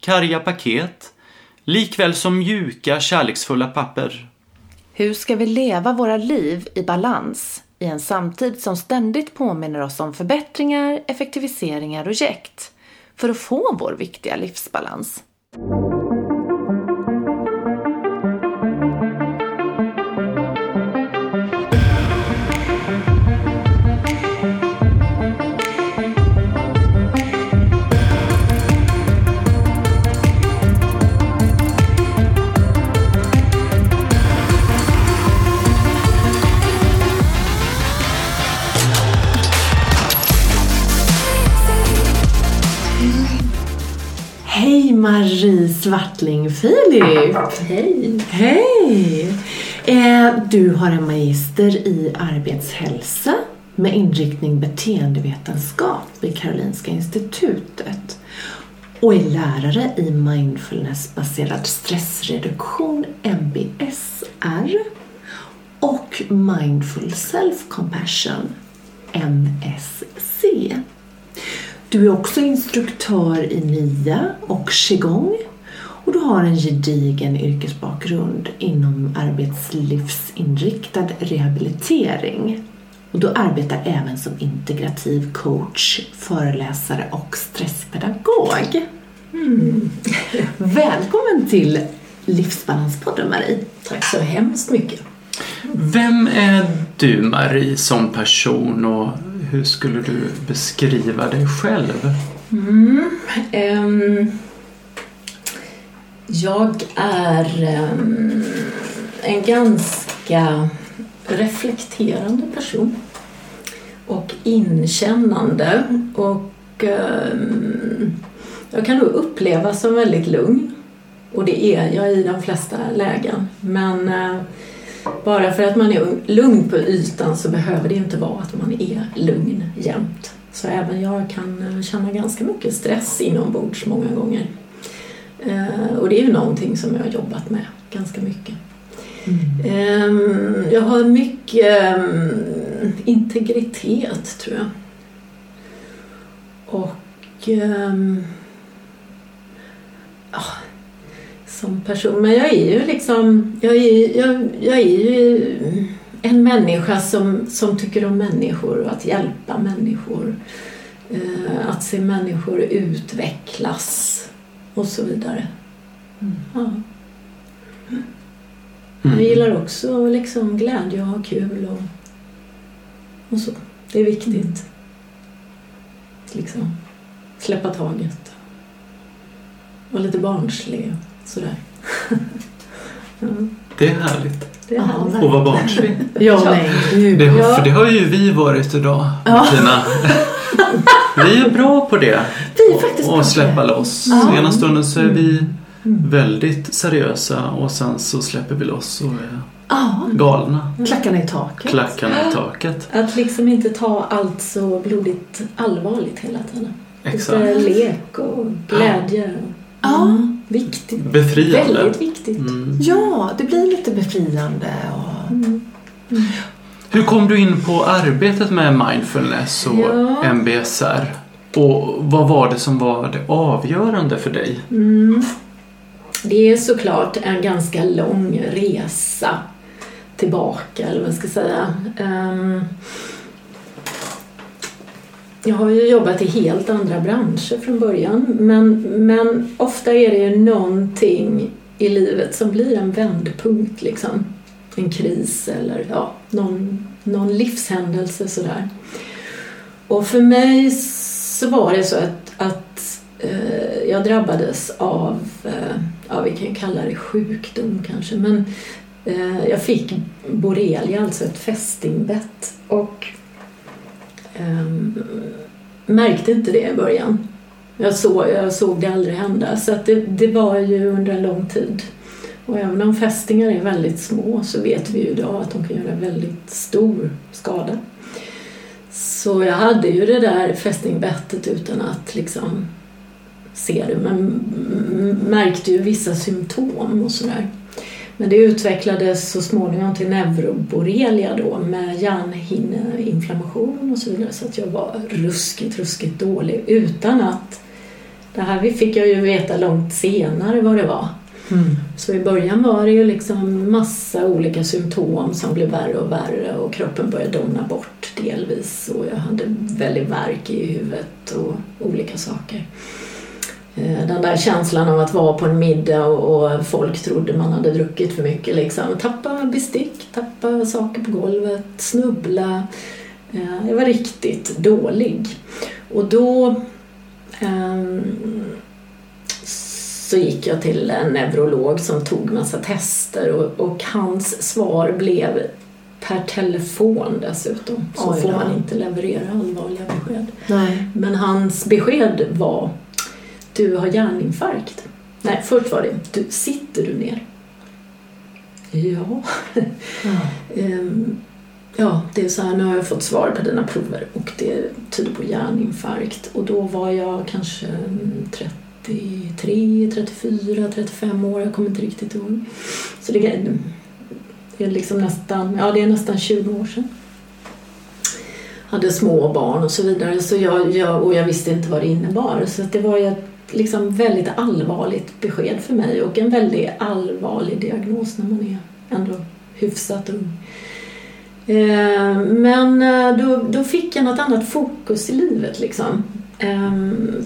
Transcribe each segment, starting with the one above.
karga paket, likväl som mjuka, kärleksfulla papper. Hur ska vi leva våra liv i balans i en samtid som ständigt påminner oss om förbättringar, effektiviseringar och jäkt för att få vår viktiga livsbalans? Svartling Filip! Hej! Hej! Eh, du har en magister i arbetshälsa med inriktning beteendevetenskap vid Karolinska institutet och är lärare i mindfulnessbaserad stressreduktion, MBSR och mindful self-compassion, MSC. Du är också instruktör i NIA och qigong och du har en gedigen yrkesbakgrund inom arbetslivsinriktad rehabilitering. Och du arbetar även som integrativ coach, föreläsare och stresspedagog. Mm. Välkommen till Livsbalanspodden Marie. Tack så hemskt mycket. Vem är du Marie som person och hur skulle du beskriva dig själv? Mm, ehm, jag är ehm, en ganska reflekterande person och inkännande och ehm, jag kan nog upplevas som väldigt lugn och det är jag i de flesta lägen men eh, bara för att man är lugn på ytan så behöver det inte vara att man är lugn jämt. Så även jag kan eh, känna ganska mycket stress inombords många gånger. Eh, och det är ju någonting som jag har jobbat med ganska mycket. Mm. Jag har mycket integritet tror jag. Och ja, som person. Men jag är ju liksom, jag är, jag, jag är ju en människa som, som tycker om människor och att hjälpa människor. Att se människor utvecklas och så vidare. Mm. Ja. Jag gillar också liksom glädje och ha kul och, och så. Det är viktigt. Mm. Liksom släppa taget. Vara lite barnslig sådär. ja. Det är härligt. Det är härligt. Att vara barnslig. ja, nej. Det, har, för det har ju vi varit idag, Martina. vi är bra på det. Vi är faktiskt och släppa loss. Ja. Ena stunden så är vi väldigt seriösa och sen så släpper vi loss och är ja. galna. Klackarna i taket. Klackarna i taket. Att liksom inte ta allt så blodigt allvarligt hela tiden. Exakt. Lite lek och glädje. Ja. Mm. Viktigt. Befriande. Väldigt viktigt. Mm. Ja, det blir lite befriande. Och... Mm. Mm. Hur kom du in på arbetet med mindfulness och Ja. MBSR? Och vad var det som var det avgörande för dig? Mm. Det är såklart en ganska lång resa tillbaka, eller vad jag ska säga. Ehm, jag har ju jobbat i helt andra branscher från början men, men ofta är det ju någonting i livet som blir en vändpunkt liksom. En kris eller ja, någon, någon livshändelse sådär. Och för mig så var det så att, att eh, jag drabbades av, eh, ja vi kan kalla det sjukdom kanske, men eh, jag fick borrelia, alltså ett fästingbett. Och ehm, märkte inte det i början. Jag, såg, jag såg det aldrig hända. Så att det, det var ju under en lång tid. Och även om fästingar är väldigt små så vet vi ju idag att de kan göra väldigt stor skada. Så jag hade ju det där fästingbettet utan att liksom se det men märkte ju vissa symptom och sådär. Men det utvecklades så småningom till neuroborrelia då med hjärnhinneinflammation och så vidare så att jag var ruskigt, ruskigt dålig utan att det här fick jag ju veta långt senare vad det var. Mm. Så i början var det ju liksom massa olika symptom som blev värre och värre och kroppen började dona bort delvis och jag hade väldigt värk i huvudet och olika saker. Eh, den där känslan av att vara på en middag och folk trodde man hade druckit för mycket. Liksom. Tappa bestick, tappa saker på golvet, snubbla. Eh, jag var riktigt dålig. Och då um, så gick jag till en neurolog som tog massa tester och, och hans svar blev per telefon dessutom. Så får man inte leverera allvarliga besked. Nej. Men hans besked var du har hjärninfarkt. Nej, först var det du, sitter du ner? Ja. Mm. ja, det är så här, nu har jag fått svar på dina prover och det tyder på hjärninfarkt. Och då var jag kanske 33, 34, 35 år, jag kommer inte riktigt ihåg. Så det är liksom nästan, ja, det är nästan 20 år sedan hade små barn och så vidare. Så jag, jag, och jag visste inte vad det innebar. Så det var ju liksom väldigt allvarligt besked för mig och en väldigt allvarlig diagnos när man är ändå hyfsat ung. Eh, men eh, då, då fick jag något annat fokus i livet liksom. Ehm,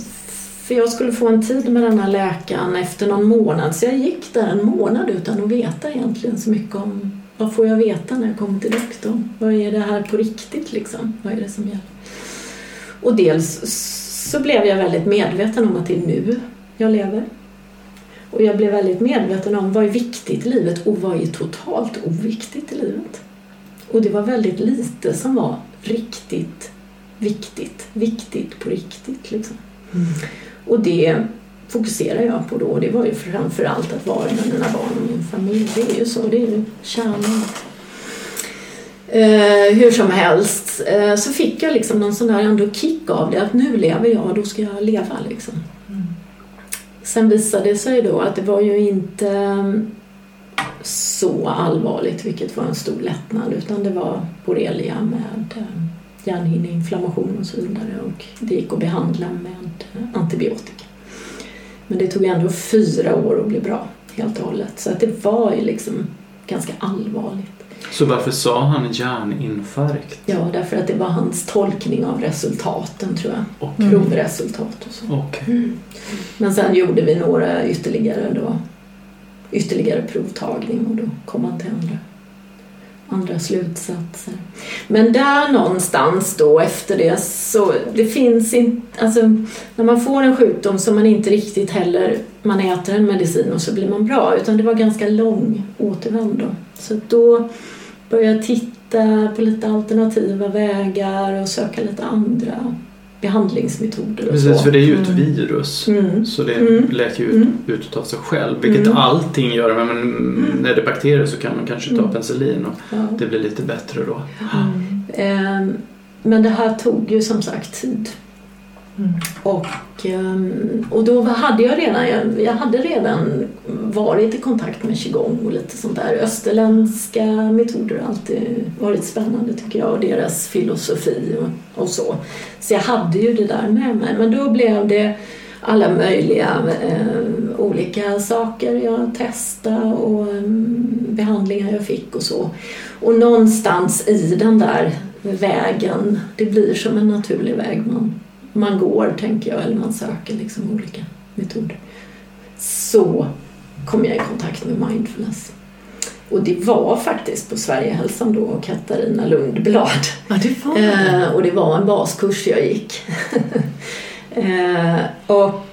för jag skulle få en tid med den här läkaren efter någon månad så jag gick där en månad utan att veta egentligen så mycket om vad får jag veta när jag kommer till doktorn? Vad är det här på riktigt liksom? Vad är det som gäller? Och dels så blev jag väldigt medveten om att det är nu jag lever. Och jag blev väldigt medveten om vad är viktigt i livet och vad är totalt oviktigt i livet. Och det var väldigt lite som var riktigt viktigt, viktigt på riktigt. Liksom. Mm. Och det fokuserar jag på då och det var ju framför allt att vara med mina barn och min familj. Det är ju så, det är ju kärnan. Eh, hur som helst eh, så fick jag liksom någon sån där ändå kick av det att nu lever jag och då ska jag leva liksom. Mm. Sen visade det sig då att det var ju inte mm, så allvarligt vilket var en stor lättnad utan det var borrelia med eh, hjärnhinneinflammation och så vidare och det gick att behandla med eh, antibiotika. Men det tog ändå fyra år att bli bra helt och hållet så att det var ju liksom ganska allvarligt. Så varför sa han hjärninfarkt? Ja, därför att det var hans tolkning av resultaten tror jag. Och provresultat och så. Okay. Mm. Men sen gjorde vi några ytterligare då, ytterligare provtagning och då kom han till andra, andra slutsatser. Men där någonstans då efter det så det finns inte, alltså när man får en sjukdom som man inte riktigt heller, man äter en medicin och så blir man bra utan det var ganska lång återvändo. Så då började jag titta på lite alternativa vägar och söka lite andra behandlingsmetoder. Och Precis, så. för det är ju ett mm. virus. Mm. Så det mm. läker ju ut, mm. ut av sig själv. Vilket mm. allting gör. Men mm. när det är bakterier så kan man kanske ta penicillin och ja. det blir lite bättre då. Mm. Men det här tog ju som sagt tid. Mm. Och, ehm, och då hade jag redan, jag, jag, hade redan varit i kontakt med qigong och lite sånt där. Österländska metoder har alltid varit spännande tycker jag och deras filosofi och, och, så. Så jag hade ju det där med mig. Men då blev det alla möjliga eh, olika saker jag testade och eh, behandlingar jag fick och så. Och någonstans i den där vägen, det blir som en naturlig väg man man går, tänker jag, eller man söker liksom olika metoder. Så kom jag i kontakt med mindfulness. Och det var faktiskt på Sverigehälsan då och Katarina Lundblad. Ja, det var eh, och det var en baskurs jag gick. eh, och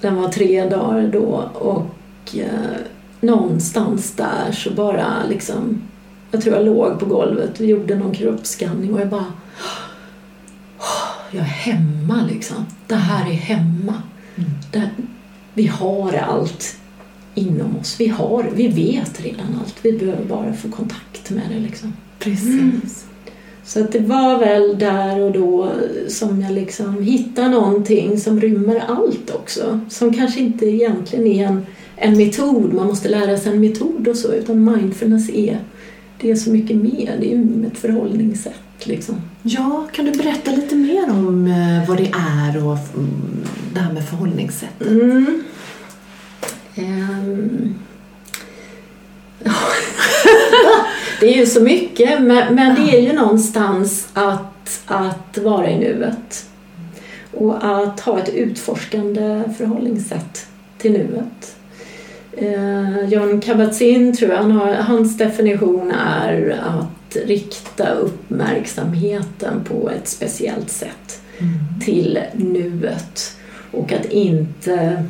den var tre dagar då och eh, någonstans där så bara liksom jag tror jag låg på golvet och gjorde någon kroppsskanning och jag bara jag är hemma liksom. Det här är hemma. Det, vi har allt inom oss. Vi, har, vi vet redan allt. Vi behöver bara få kontakt med det. Liksom. Precis. Så att det var väl där och då som jag liksom hittade någonting som rymmer allt också. Som kanske inte egentligen är en, en metod, man måste lära sig en metod och så, utan mindfulness är, det är så mycket mer. Det är ju ett förhållningssätt liksom. Ja, kan du berätta lite mer om eh, vad det är och mm, det här med förhållningssätt? Mm. Ja. det är ju så mycket, men, men det är ju någonstans att, att vara i nuet. Och att ha ett utforskande förhållningssätt till nuet. Eh, John Kabat-Zinn tror jag, han har, hans definition är att rikta uppmärksamheten på ett speciellt sätt till nuet och att inte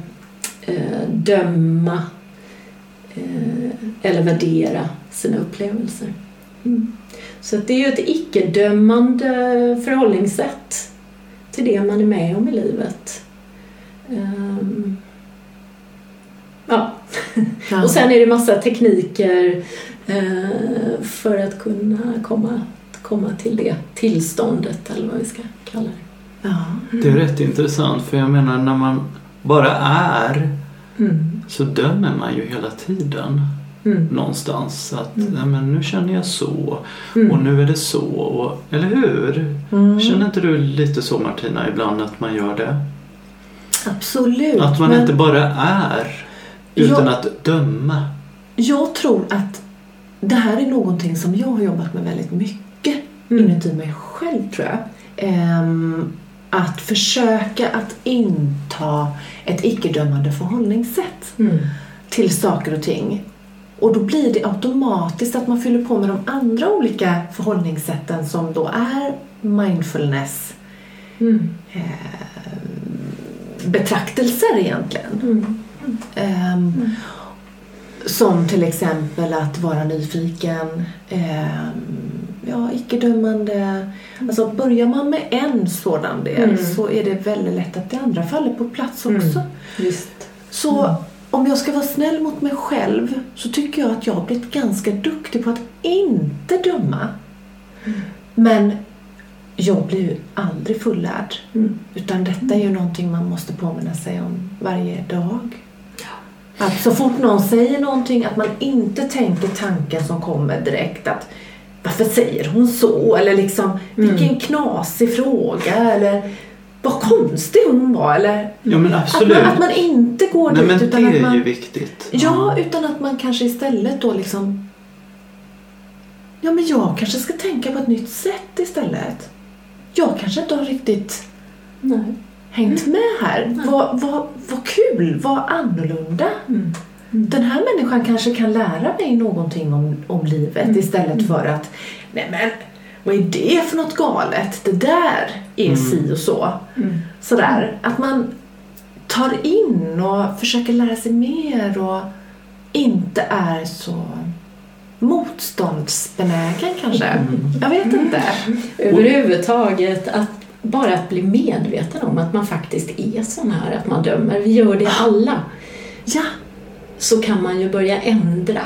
eh, döma eh, eller värdera sina upplevelser. Mm. Så det är ju ett icke-dömande förhållningssätt till det man är med om i livet. Ehm, ja. Ja. Och sen är det massa tekniker för att kunna komma, komma till det tillståndet eller vad vi ska kalla det. Ja. Det är rätt intressant för jag menar när man bara är Mm. så dömer man ju hela tiden Mm. någonstans. Att Mm. nej, men nu känner jag så Mm. och nu är det så. Och, eller hur? Mm. Känner inte du lite så Martina ibland att man gör det? Absolut. Att man men inte bara är utan Ja. att döma. Jag tror att det här är någonting som jag har jobbat med väldigt mycket Mm. inuti mig själv tror jag. Ehm, att försöka att inta ett icke-dömande förhållningssätt Mm. till saker och ting. Och då blir det automatiskt att man fyller på med de andra olika förhållningssätten som då är mindfulness Mm. betraktelser egentligen. Mm. Som till exempel att vara nyfiken, ehm, ja, icke-dömande. Alltså börjar man med en sådan del Mm. så är det väldigt lätt att det andra faller på plats också. Mm. Så om jag ska vara snäll mot mig själv så tycker jag att jag har blivit ganska duktig på att inte döma. Men jag blir ju aldrig fullärd. Mm. Utan detta är ju någonting man måste påminna sig om varje dag. Att så fort någon säger någonting att man inte tänker tanken som kommer direkt att varför säger hon så? Eller liksom vilken knasig fråga eller vad konstig hon var eller Ja men att absolut. man, att man inte går Nej dit men det utan att är man ju viktigt. Ja, utan att man kanske istället då liksom Ja men jag kanske ska tänka på ett nytt sätt istället. Jag kanske inte har riktigt Nej. Hängt med här. Vad, vad, vad kul, vad annorlunda. Mm. Den här människan kanske kan lära mig någonting om, om livet Mm. istället för att Nej men, vad är det för något galet? Det där är Mm. si och så. Mm. Sådär, att man tar in och försöker lära sig mer och inte är så motståndsbenägen kanske. Mm. Jag vet inte. Överhuvudtaget att bara att bli medveten om att man faktiskt är sån här, att man dömer. Vi gör det alla. Ja, Så kan man ju börja ändra.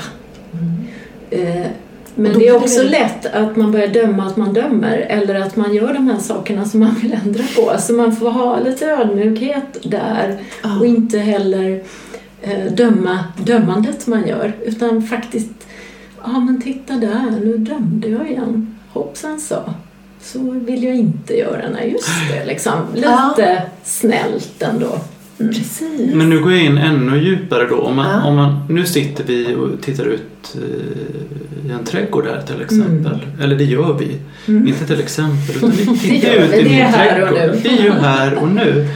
Eh, Men det är det också väl- lätt att man börjar döma att man dömer eller att man gör de här sakerna som man vill ändra på. Så man får ha lite ödmjukhet där Ja. och inte heller eh, döma dömandet man gör utan faktiskt, ja men titta där, nu dömde jag igen. Hoppsan så. Så vill jag inte göra, nej just det liksom. Lite snällt ändå. precis. Men nu går jag in ännu djupare då. Om man, Ja. om man, nu sitter vi och tittar ut eh, i en trädgård här till exempel. Eller det gör vi. Inte till exempel utan vi tittar ut vi. i Det min är här och trädgård. nu. Det är ju här och nu.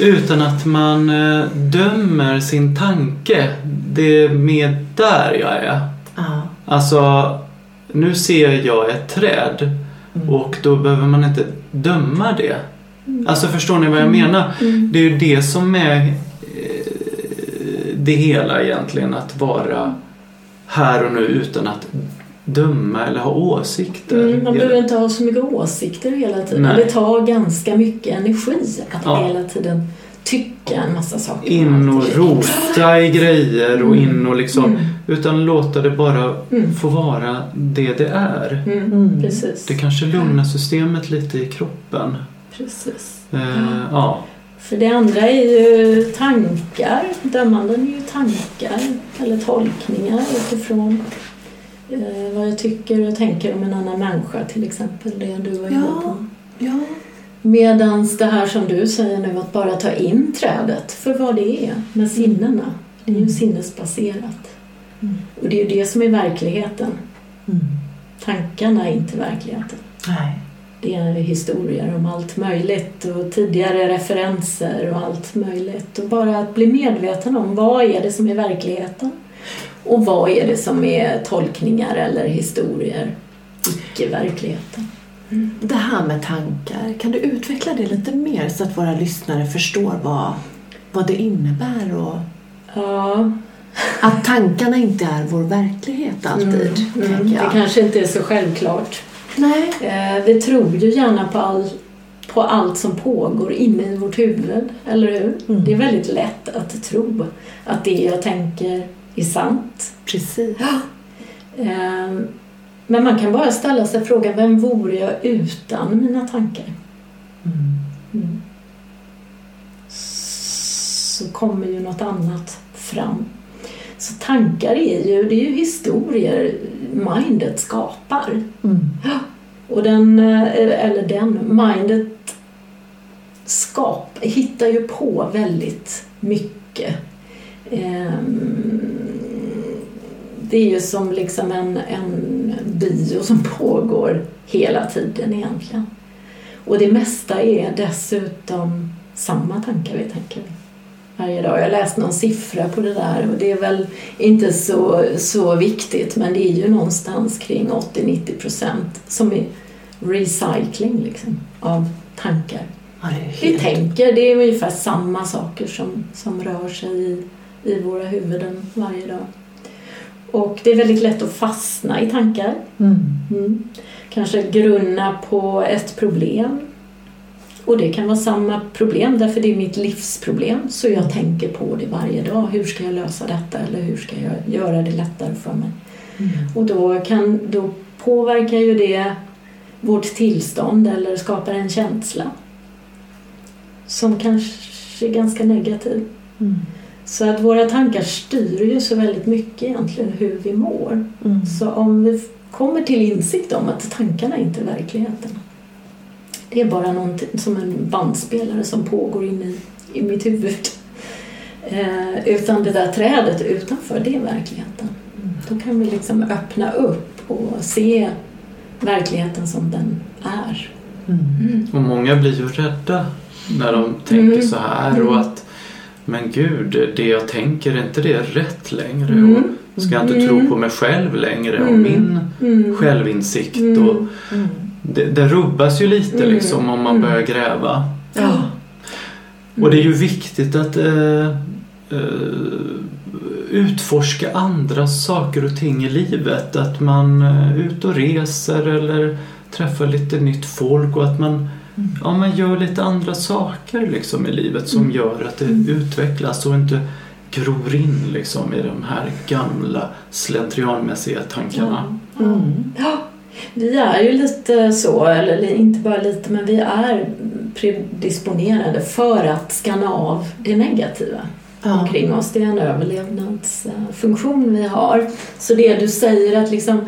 Utan att man eh, dömer sin tanke. Det är med där jag är. Ja. Alltså, nu ser jag ett träd och då behöver man inte döma det. Alltså förstår ni vad jag menar? Det är ju det som är eh, det hela egentligen, att vara här och nu utan att döma eller ha åsikter. Mm, man behöver inte ha så mycket åsikter hela tiden. Nej. Det tar ganska mycket energi att Ja. hela tiden tycka en massa saker. In och rota i grejer och in och liksom Mm. utan låta det bara Mm. få vara det det är. Mm, Mm. Precis. Det kanske lugnar systemet lite i kroppen. precis. Eh, ja. För det andra är ju tankar. Dömanden är ju tankar eller tolkningar utifrån eh, vad jag tycker och tänker om en annan människa till exempel. Det du var inne Ja. på. Ja. Medans det här som du säger nu att bara ta in trädet för vad det är med sinnena. Det är ju Mm. sinnesbaserat. Mm. Och det är ju det som är verkligheten. Mm. Tankarna är inte verkligheten. Nej. Det är historier om allt möjligt och tidigare referenser och allt möjligt. Och bara att bli medveten om vad är det som är verkligheten och vad är det som är tolkningar eller historier, icke-verkligheten. Det här med tankar, kan du utveckla det lite mer så att våra lyssnare förstår vad, vad det innebär och Ja, att tankarna inte är vår verklighet alltid, mm, tänker det kanske inte är så självklart. Nej. Eh, vi tror ju gärna på, all, på allt som pågår inne i vårt huvud, eller hur? Mm. Det är väldigt lätt att tro att det jag tänker är sant. Precis. Eh, men man kan bara ställa sig frågan, vem vore jag utan mina tankar? Mm. Mm. Så kommer ju något annat fram. Så tankar är ju, det är ju historier mindet skapar. Mm. Och den, eh, eller den, mindet skap, hittar ju på väldigt mycket. Ehm, Det är ju som liksom en, en bio som pågår hela tiden egentligen. Och det mesta är dessutom samma tankar vi tänker varje dag. Jag läste någon siffra på det där och det är väl inte så, så viktigt men det är ju någonstans kring 80-90 procent som är recycling liksom, av tankar. Ja, är Vi helt... tänker, det är ungefär samma saker som, som rör sig i, i våra huvuden varje dag. Och det är väldigt lätt att fastna i tankar. Mm. Mm. Kanske grunna på ett problem. Och det kan vara samma problem därför det är mitt livsproblem. Så jag tänker på det varje dag. Hur ska jag lösa detta eller hur ska jag göra det lättare för mig? Mm. Och då, kan, då påverkar ju det vårt tillstånd eller skapar en känsla som kanske är ganska negativ. Mm. Så att våra tankar styr ju så väldigt mycket egentligen hur vi mår. Mm. Så om vi kommer till insikt om att tankarna inte är verkligheten. Det är bara någonting som en bandspelare som pågår inne i, i mitt huvud. Eh, utan det där trädet utanför, det är verkligheten. Då kan vi liksom öppna upp och se verkligheten som den är. Mm. Och många blir ju rädda när de tänker Mm. så här och Mm. att men gud, det jag tänker, är inte det rätt längre? Mm. Och ska jag inte Mm. tro på mig själv längre och Mm. min Mm. självinsikt? Mm. Och det, det rubbas ju lite Mm. liksom om man Mm. börjar gräva. Ja. Och det är ju viktigt att eh, eh, utforska andra saker och ting i livet. Att man är ute och reser eller träffar lite nytt folk och att man, ja, man gör lite andra saker liksom i livet som Mm. gör att det utvecklas och inte gror in liksom i de här gamla slentrianmässiga tankarna. Ja. Mm. Ja, vi är ju lite så, eller inte bara lite, men vi är predisponerade för att skanna av det negativa Ja. omkring oss. Det är en överlevnadsfunktion vi har. Så det du säger att liksom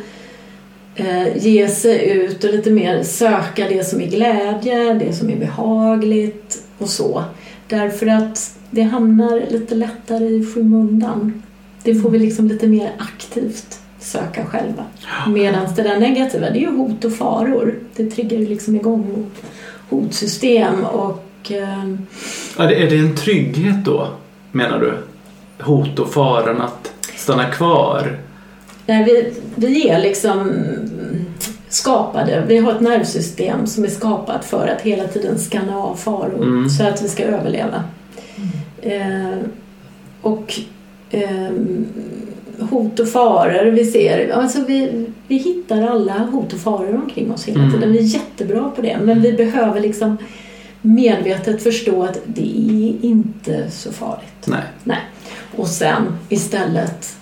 eh, ge sig ut och lite mer söka det som är glädje, det som är behagligt och så. Därför att det hamnar lite lättare i skymundan. Det får vi liksom lite mer aktivt söka själva. Medan det där negativa, det är ju hot och faror. Det triggar ju liksom igång hotsystem och eh, är det en trygghet då, menar du? Hot och faran att stanna kvar? Nej, vi, vi är liksom skapade, vi har ett nervsystem som är skapat för att hela tiden skanna av faror Mm. så att vi ska överleva. Eh, och eh, hot och faror vi ser. Alltså vi, vi hittar alla hot och faror omkring oss hela Mm. tiden. Vi är jättebra på det. Men vi behöver liksom medvetet förstå att det är inte så farligt. Nej. Nej. Och sen istället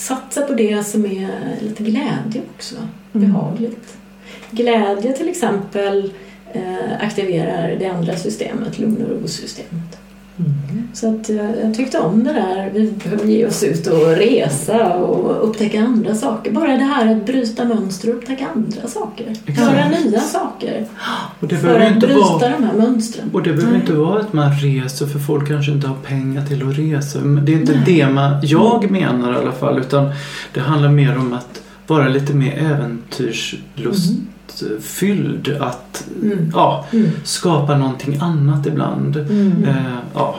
satsa på det som är lite glädje också. Behagligt. Glädje till exempel eh, aktiverar det andra systemet, lugn och ro-systemet. Så att eh, jag tyckte om det där. Vi behöver ge oss ut och resa och upptäcka andra saker. Bara det här att bryta mönster och upptäcka andra saker. Exakt. Göra nya saker. Och det För att inte bryta vara de här mönstren. Och det behöver inte vara att man reser för folk kanske inte har pengar till att resa. Men Det är inte det man, jag menar i alla fall utan det handlar mer om att vara lite mer äventyrslustfylld. Att Mm. ja, Mm. skapa någonting annat ibland. Mm. Eh, ja.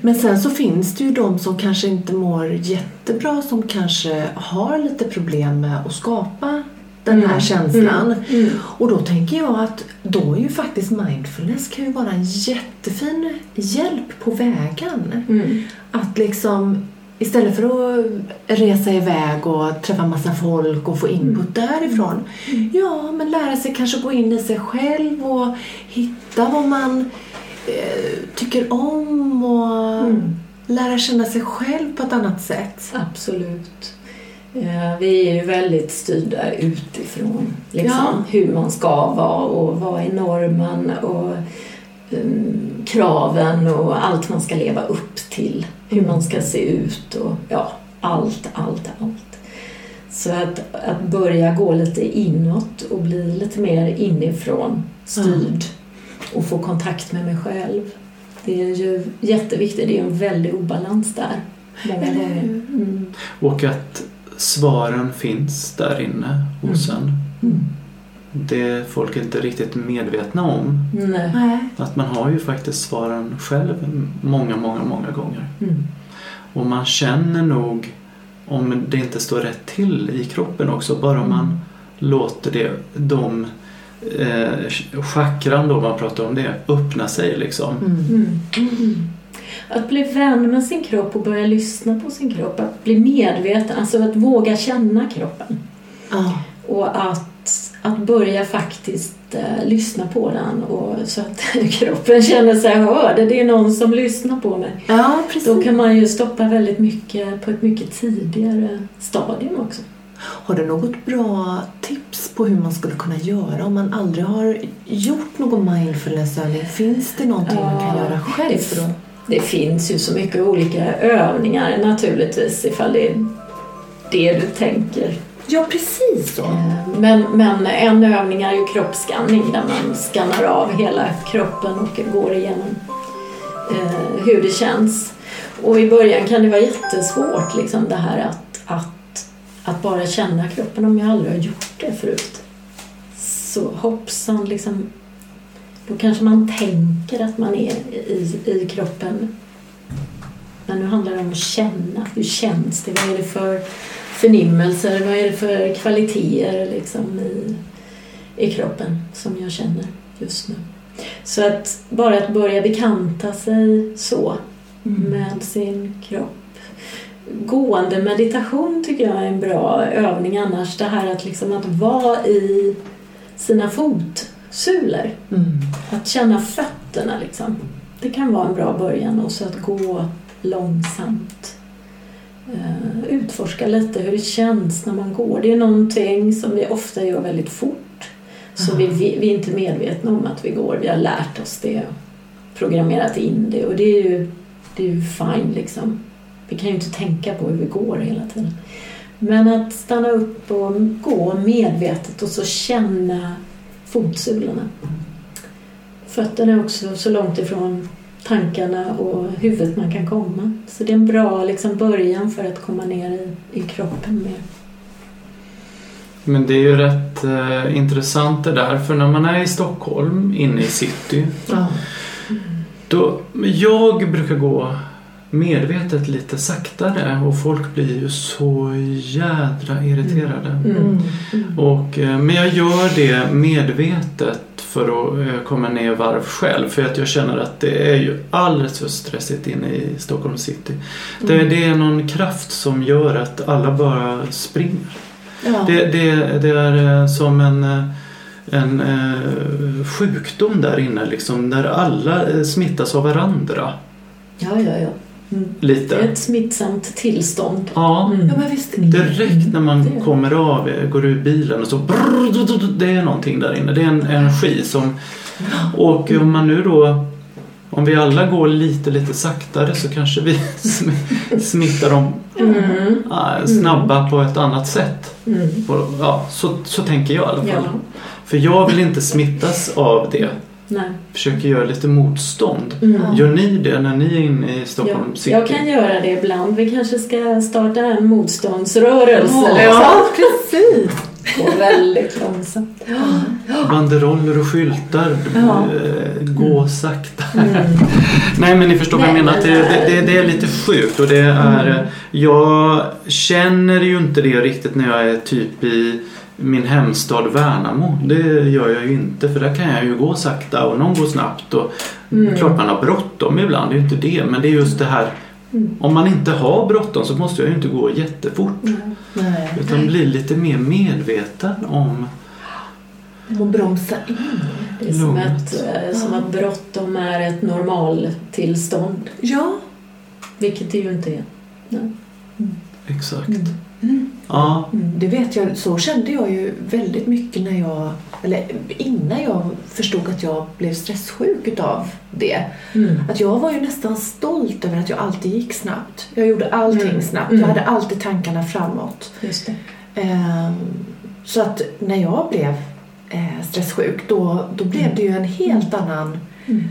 Men sen så finns det ju de som kanske inte mår jättebra som kanske har lite problem med att skapa den här Mm. känslan. Mm. Och då tänker jag att då är ju faktiskt mindfulness kan ju vara en jättefin hjälp på vägen. Mm. Att liksom istället för att resa iväg och träffa massa folk och få input därifrån. Ja, men lära sig kanske gå in i sig själv och hitta vad man eh, tycker om och Mm. lära känna sig själv på ett annat sätt. Absolut. Eh, Vi är ju väldigt styrda utifrån liksom, hur man ska vara och vad är normen och um, kraven och allt man ska leva upp till. Hur man ska se ut och ja, allt, allt, allt. Så att, att börja gå lite inåt och bli lite mer inifrån styrd och få kontakt med mig själv. Det är ju jätteviktigt. Det är en väldig obalans där. Många gånger. Mm. Och att svaren finns där inne hos en. Mm. Det folk inte riktigt medvetna om. Nej. Att man har ju faktiskt svaren själv många, många, många gånger. Mm. Och man känner nog om det inte står rätt till i kroppen också. Bara om man låter det, de eh, chakran då man pratar om det, öppna sig liksom. Mm. Mm. Att bli vän med sin kropp och börja lyssna på sin kropp. Att bli medveten, alltså att våga känna kroppen. Ja. Och att, att börja faktiskt eh, lyssna på den och, så att kroppen känner sig hörd. Det är någon som lyssnar på mig. ja, precis. Då kan man ju stoppa väldigt mycket på ett mycket tidigare stadium också. Har du något bra tips på hur man skulle kunna göra om man aldrig har gjort någon mindfulnessövning? Finns det någonting man kan Ja, göra själv? det-. Det finns ju så mycket olika övningar naturligtvis ifall det är det du tänker. Ja, precis så. Men, men en övning är ju kroppsskanning där man skannar av hela kroppen och går igenom eh, hur det känns. Och i början kan det vara jättesvårt liksom det här att, att, att bara känna kroppen om jag aldrig har gjort det förut. Så hoppsan, liksom, då kanske man tänker att man är i, i kroppen. Men nu handlar det om att känna. Hur känns det? Vad är det för förnimmelser? Vad är det för kvaliteter liksom, i, i kroppen som jag känner just nu? Så att bara att börja bekanta sig så med sin kropp. Gående meditation tycker jag är en bra övning annars. Det här att, liksom att vara i sina fotsulor. Mm. Att känna fötterna liksom. Det kan vara en bra början och så att gå långsamt. Uh, utforska lite hur det känns när man går. Det är någonting som vi ofta gör väldigt fort. Så vi, vi, vi är inte medvetna om att vi går. Vi har lärt oss det och programmerat in det. Och det är ju, det är ju fine liksom. Vi kan ju inte tänka på hur vi går hela tiden. Men att stanna upp och gå medvetet och så känna fotsulorna. Fötterna är också så långt ifrån tankarna och huvudet man kan komma. Så det är en bra liksom, början för att komma ner i, i kroppen mer. Men det är ju rätt eh, intressant det där för när man är i Stockholm, inne i city, Ja. då, jag brukar gå medvetet lite saktare och folk blir ju så jädra irriterade. Mm. Mm. Och, eh, men jag gör det medvetet för att eh, komma ner i varv själv. För att jag känner att det är ju alldeles för stressigt inne i Stockholm city. Det, det är någon kraft som gör att alla bara springer. Ja. Det, det, det är eh, som en, eh, en sjukdom där inne liksom. Där alla smittas av varandra. Ja, ja, ja. Mm. Det är Lite. ett smittsamt tillstånd. Ja. Mm. ja, men visst. Direkt när man Det- kommer av, eh, går ur bilen och så brrr, det är någonting där inne. Det är en energi som... Och om man nu då... Om vi alla går lite, lite saktare så kanske vi sm- smittar dem Mm. snabba på ett annat sätt. Mm. Ja, så, så tänker jag i alla fall. Ja. För jag vill inte smittas av det. Nej. Försöker göra lite motstånd. Mm. Gör ni det när ni är inne i Ja, Stockholm city? jag kan göra det ibland. Vi kanske ska starta en motståndsrörelse. Ja. liksom. Ja, precis. Går väldigt långsamt. Banderoller och skyltar. Ja. eh, Gå sakta. Mm. Nej men ni förstår vad jag Nej, menar. Det, det, det är lite sjukt och det är... Mm. Jag känner ju inte det riktigt när jag är typ i min hemstad Värnamo. Det gör jag ju inte för där kan jag ju gå sakta och någon går snabbt. Och Mm. Klart man har bråttom ibland, det är ju inte det. Men det är just det här. Mm. Om man inte har bråttom så måste jag ju inte gå jättefort. Mm. Nej. Utan bli lite mer medveten om... Och bromsa in. Det är som att, eh, som att bråttom är ett normaltillstånd. Ja. Vilket det ju inte är. Nej. Exakt. Mm. Ja. Det vet jag, så kände jag ju väldigt mycket när jag, eller innan jag förstod att jag blev stresssjuk utav det. Mm. Att jag var ju nästan stolt över att jag alltid gick snabbt. Jag gjorde allting Mm. snabbt. Mm. Jag hade alltid tankarna framåt. Just. Ehm, så att när jag blev eh, stresssjuk då, då blev det ju en helt annan... Mm.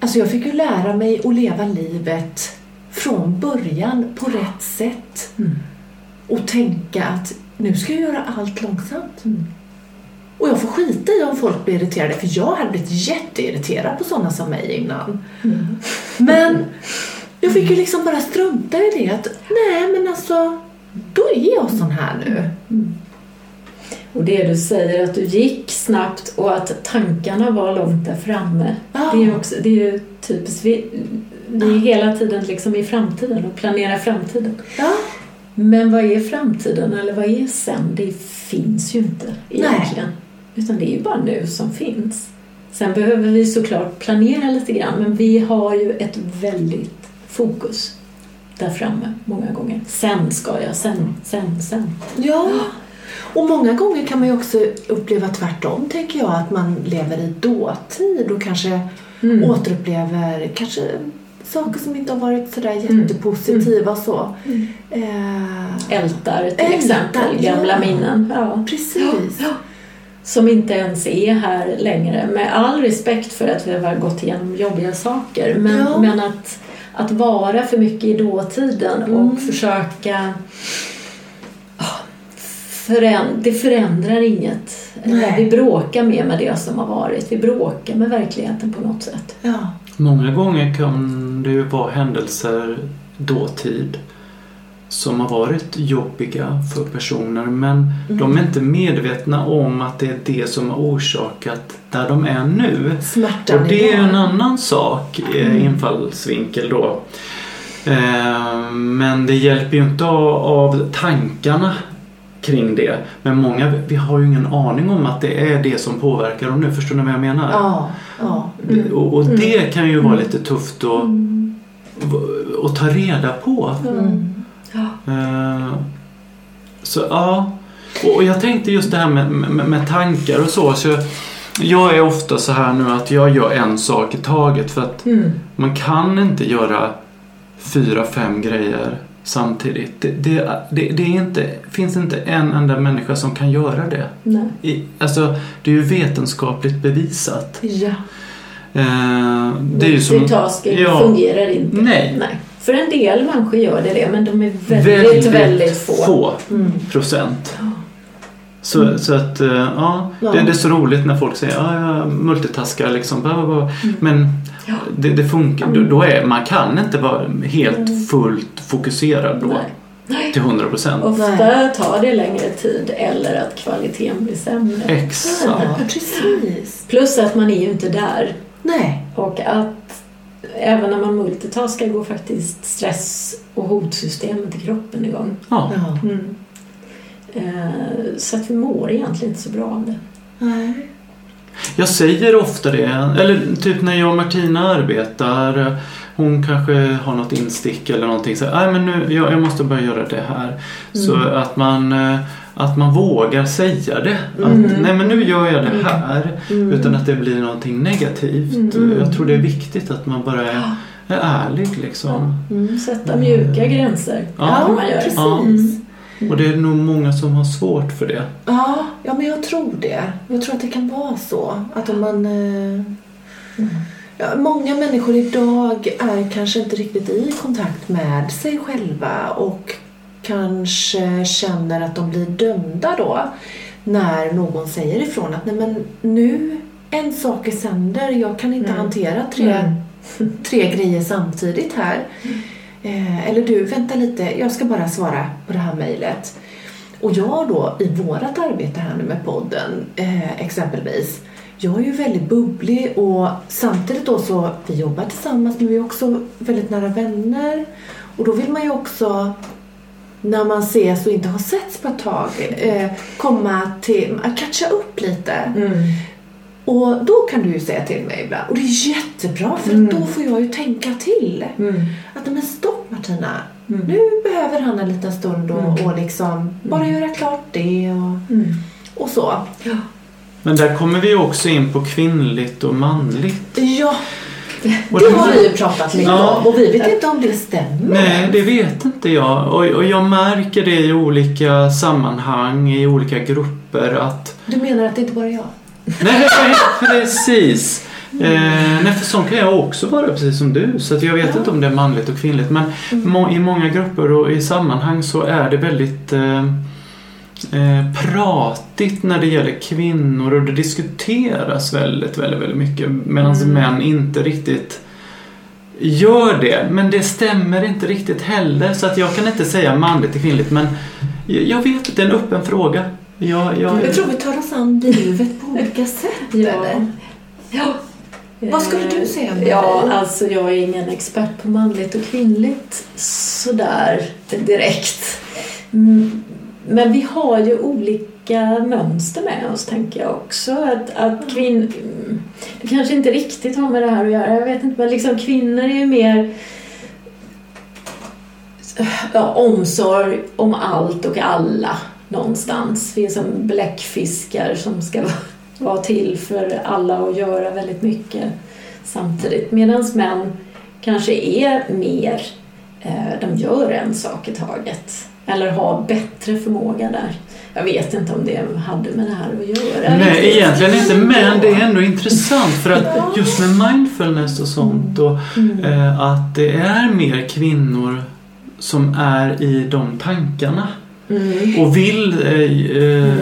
Alltså jag fick ju lära mig att leva livet från början på rätt sätt. Mm. Och tänka att nu ska jag göra allt långsamt. Mm. Och jag får skita i om folk blir irriterade för jag hade blivit jätteirriterad på sådana som mig innan. Mm. Men jag fick ju liksom bara strunta i det att nej men alltså då är jag sån här nu. Och det du säger att du gick snabbt och att tankarna var långt där framme. Ja. Det är ju också, det är ju typiskt. Vi, vi är hela tiden liksom i framtiden och planerar framtiden. Ja. Men vad är framtiden eller vad är sen? Det finns ju inte egentligen. Utan det är ju bara nu som finns. Sen behöver vi såklart planera lite grann men vi har ju ett väldigt fokus där framme många gånger. Sen ska jag, sen, sen, sen. Ja. Och många gånger kan man ju också uppleva tvärtom tänker jag att man lever i dåtid och kanske Mm. återupplever kanske saker som inte har varit sådär Mm. jättepositiva så. Mm. Eh, Ältar till Ältar, exempel, ja. gamla minnen. Ja. precis. Som inte ens är här längre. Med all respekt för att vi har gått igenom jobbiga saker. Men, Ja. men att, att vara för mycket i dåtiden Mm. och försöka... det förändrar inget. Nej. Vi bråkar mer med det som har varit. Vi bråkar med verkligheten på något sätt. Ja. Många gånger kan det ju vara händelser dåtid som har varit jobbiga för personer men de är inte medvetna om att det är det som har orsakat där de är nu. Smärtan Och det är en annan sak, eh, infallsvinkel då. Eh, Men det hjälper ju inte av tankarna kring det. Men många, vi har ju ingen aning om att det är det som påverkar dem nu. Förstår ni vad jag menar? Ja, ja. Det- Och, och det kan ju vara lite tufft att, Mm. att ta reda på. Mm. Ja. Eh, Så ja. Och och jag tänkte just det här med, med, med tankar och så. så jag, jag är ofta så här nu att jag gör en sak i taget för att Mm. man kan inte göra fyra, fem grejer samtidigt. Det, det, det, det är inte, finns inte en enda människa som kan göra det. Nej. I, alltså, det är ju vetenskapligt bevisat. Ja. Eh, det är ju som... Ja. fungerar inte. Nej. Nej. För en del människor gör det det, men de är väldigt, väldigt, få. Mm. procent. Så, så att, eh, ja, Ja. Det, det är så roligt när folk säger ja, jag multitaskar liksom. Bla, bla, bla. Men Ja. det, det funkar, då, då är, man kan inte vara helt fullt fokuserad då. Nej. till 100 procent. Ofta tar det längre tid eller att kvaliteten blir sämre. Exakt. Ja, precis. Plus att man är ju inte där. Nej. Och att även när man multitaskar går faktiskt stress och hotsystemet i kroppen igång. Ja. Mm. Eh, Så att vi mår egentligen inte så bra av det. Nej. Jag säger ofta det, eller typ när jag och Martina arbetar hon kanske har något instick eller någonting så nej men nu, jag, jag måste börja göra det här. Så att man, eh, att man vågar säga det. Att, Mm. nej men nu gör jag det här. Mm. Utan att det blir någonting negativt. Mm. Jag tror det är viktigt att man bara är, är ärlig liksom. Mm. Sätta mjuka gränser Ja, kan man göra. precis. Ja. Mm. Och det är nog många som har svårt för det. Ja, ja, men jag tror det. Jag tror att det kan vara så. Att om man... Eh, ja, många människor idag är kanske inte riktigt i kontakt med sig själva och kanske känner att de blir dömda då när någon säger ifrån att nej men nu en sak är sänder, jag kan inte Mm. hantera tre, Mm. tre grejer samtidigt här. Eh, Eh, eller du, vänta lite, jag ska bara svara på det här mejlet. Och jag då i vårat arbete här nu med podden eh, exempelvis. Jag är ju väldigt bubblig och samtidigt då så, vi jobbar tillsammans men vi är också väldigt nära vänner. Och då vill man ju också när man ses och inte har setts på ett tag eh, komma till, att catcha upp lite. Mm. Och då kan du ju säga till mig ibland, och det är jättebra för Mm. då får jag ju tänka till. Mm. Att men stopp Martina, Mm. nu behöver han en liten stund och, Mm. och liksom bara göra klart det och, Mm. och så. Men där kommer vi också in på kvinnligt och manligt. Ja, Och det har vi ju pratat mycket Ja. om och vi vet inte om det stämmer. Nej, det vet inte jag. Och, och jag märker det i olika sammanhang, i olika grupper att... Du menar att det inte bara är jag? Nej, precis. Eh, nej, för sån kan jag också vara, precis som du. Så att jag vet Ja. inte om det är manligt och kvinnligt. Men må, i många grupper och i sammanhang så är det väldigt eh, eh, pratigt när det gäller kvinnor och det diskuteras väldigt, väldigt, väldigt mycket. Medan Mm. män inte riktigt gör det. Men det stämmer inte riktigt heller. Så att jag kan inte säga manligt och kvinnligt. Men jag jag vet att det är en öppen fråga. Jag, jag, Jag tror vi tar oss an livet på olika sätt Ja. eller? Ja. Vad skulle du säga Ja, alltså jag är ingen expert på manligt och kvinnligt sådär direkt. Mm, Men vi har ju olika mönster med oss tänker jag också. Att, att kvinn... Det kanske inte riktigt har med det här att göra, jag vet inte. Men liksom kvinnor är ju mer ja, omsorg om allt och alla någonstans. Vi är som bläckfiskar som ska vara- till för alla och göra väldigt mycket samtidigt. Medan män kanske är mer, eh, de gör en sak i taget. Eller har bättre förmåga där. Jag vet inte om det hade med det här att göra. Nej, egentligen inte. Men det är ändå intressant för att just med mindfulness och sånt och Mm. eh, att det är mer kvinnor som är i de tankarna Mm. och vill, eh, eh,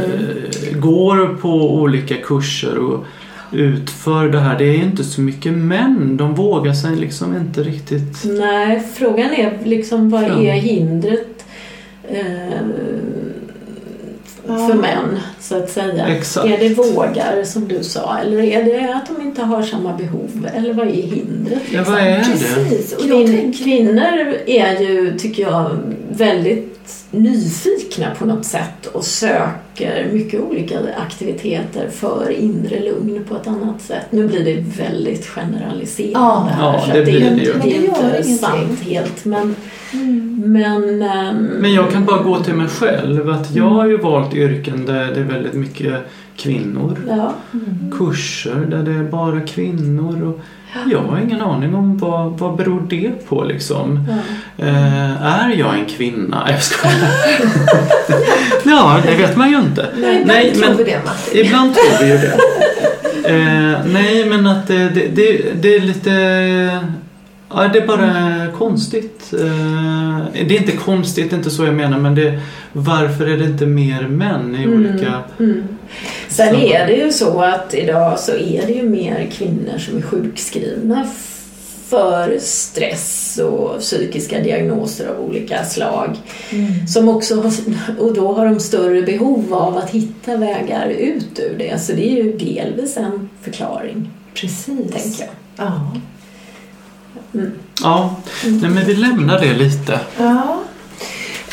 går på olika kurser och utför det här. Det är inte så mycket män. De vågar sig liksom inte riktigt. Nej, frågan är liksom vad Ja. är hindret eh, för Ja. män, så att säga? Exakt. Är det vågar, som du sa, eller är det att de inte har samma behov? Eller vad är hindret? Ja, liksom? vad är det? Precis, och Kvin, kvinnor är ju, tycker jag, väldigt nyfikna på något sätt och söker mycket olika aktiviteter för inre lugn på ett annat sätt. Nu blir det väldigt generaliserande Ja. här, Ja, så det blir är, det ju. det Men det är inte sant helt. Men, Mm. men, ehm, Men jag kan bara gå till mig själv. Att jag har ju valt yrken där det är väldigt mycket kvinnor. Ja, kurser där det är bara kvinnor. Och jag har ingen aning om vad, vad beror det på liksom. ja. Eh, är jag en kvinna? Jag skojar. ja, det vet man ju inte. Nej, ibland Nej, tror men- vi det Martin. Ibland tror vi ju det. Eh, nej, men att det, det, det, det är lite... Ja, det är bara konstigt. Eh, det är inte konstigt, det är inte så jag menar, men det, varför är det inte mer män i Mm. olika... Mm. Sen Så- är det ju så att idag så är det ju mer kvinnor som är sjukskrivna för stress och psykiska diagnoser av olika slag. Som också har, och då har de större behov av att hitta vägar ut ur det. Så det är ju delvis en förklaring, Precis. tänker jag. Ja. Ja, nej, men vi lämnar det lite. Ja.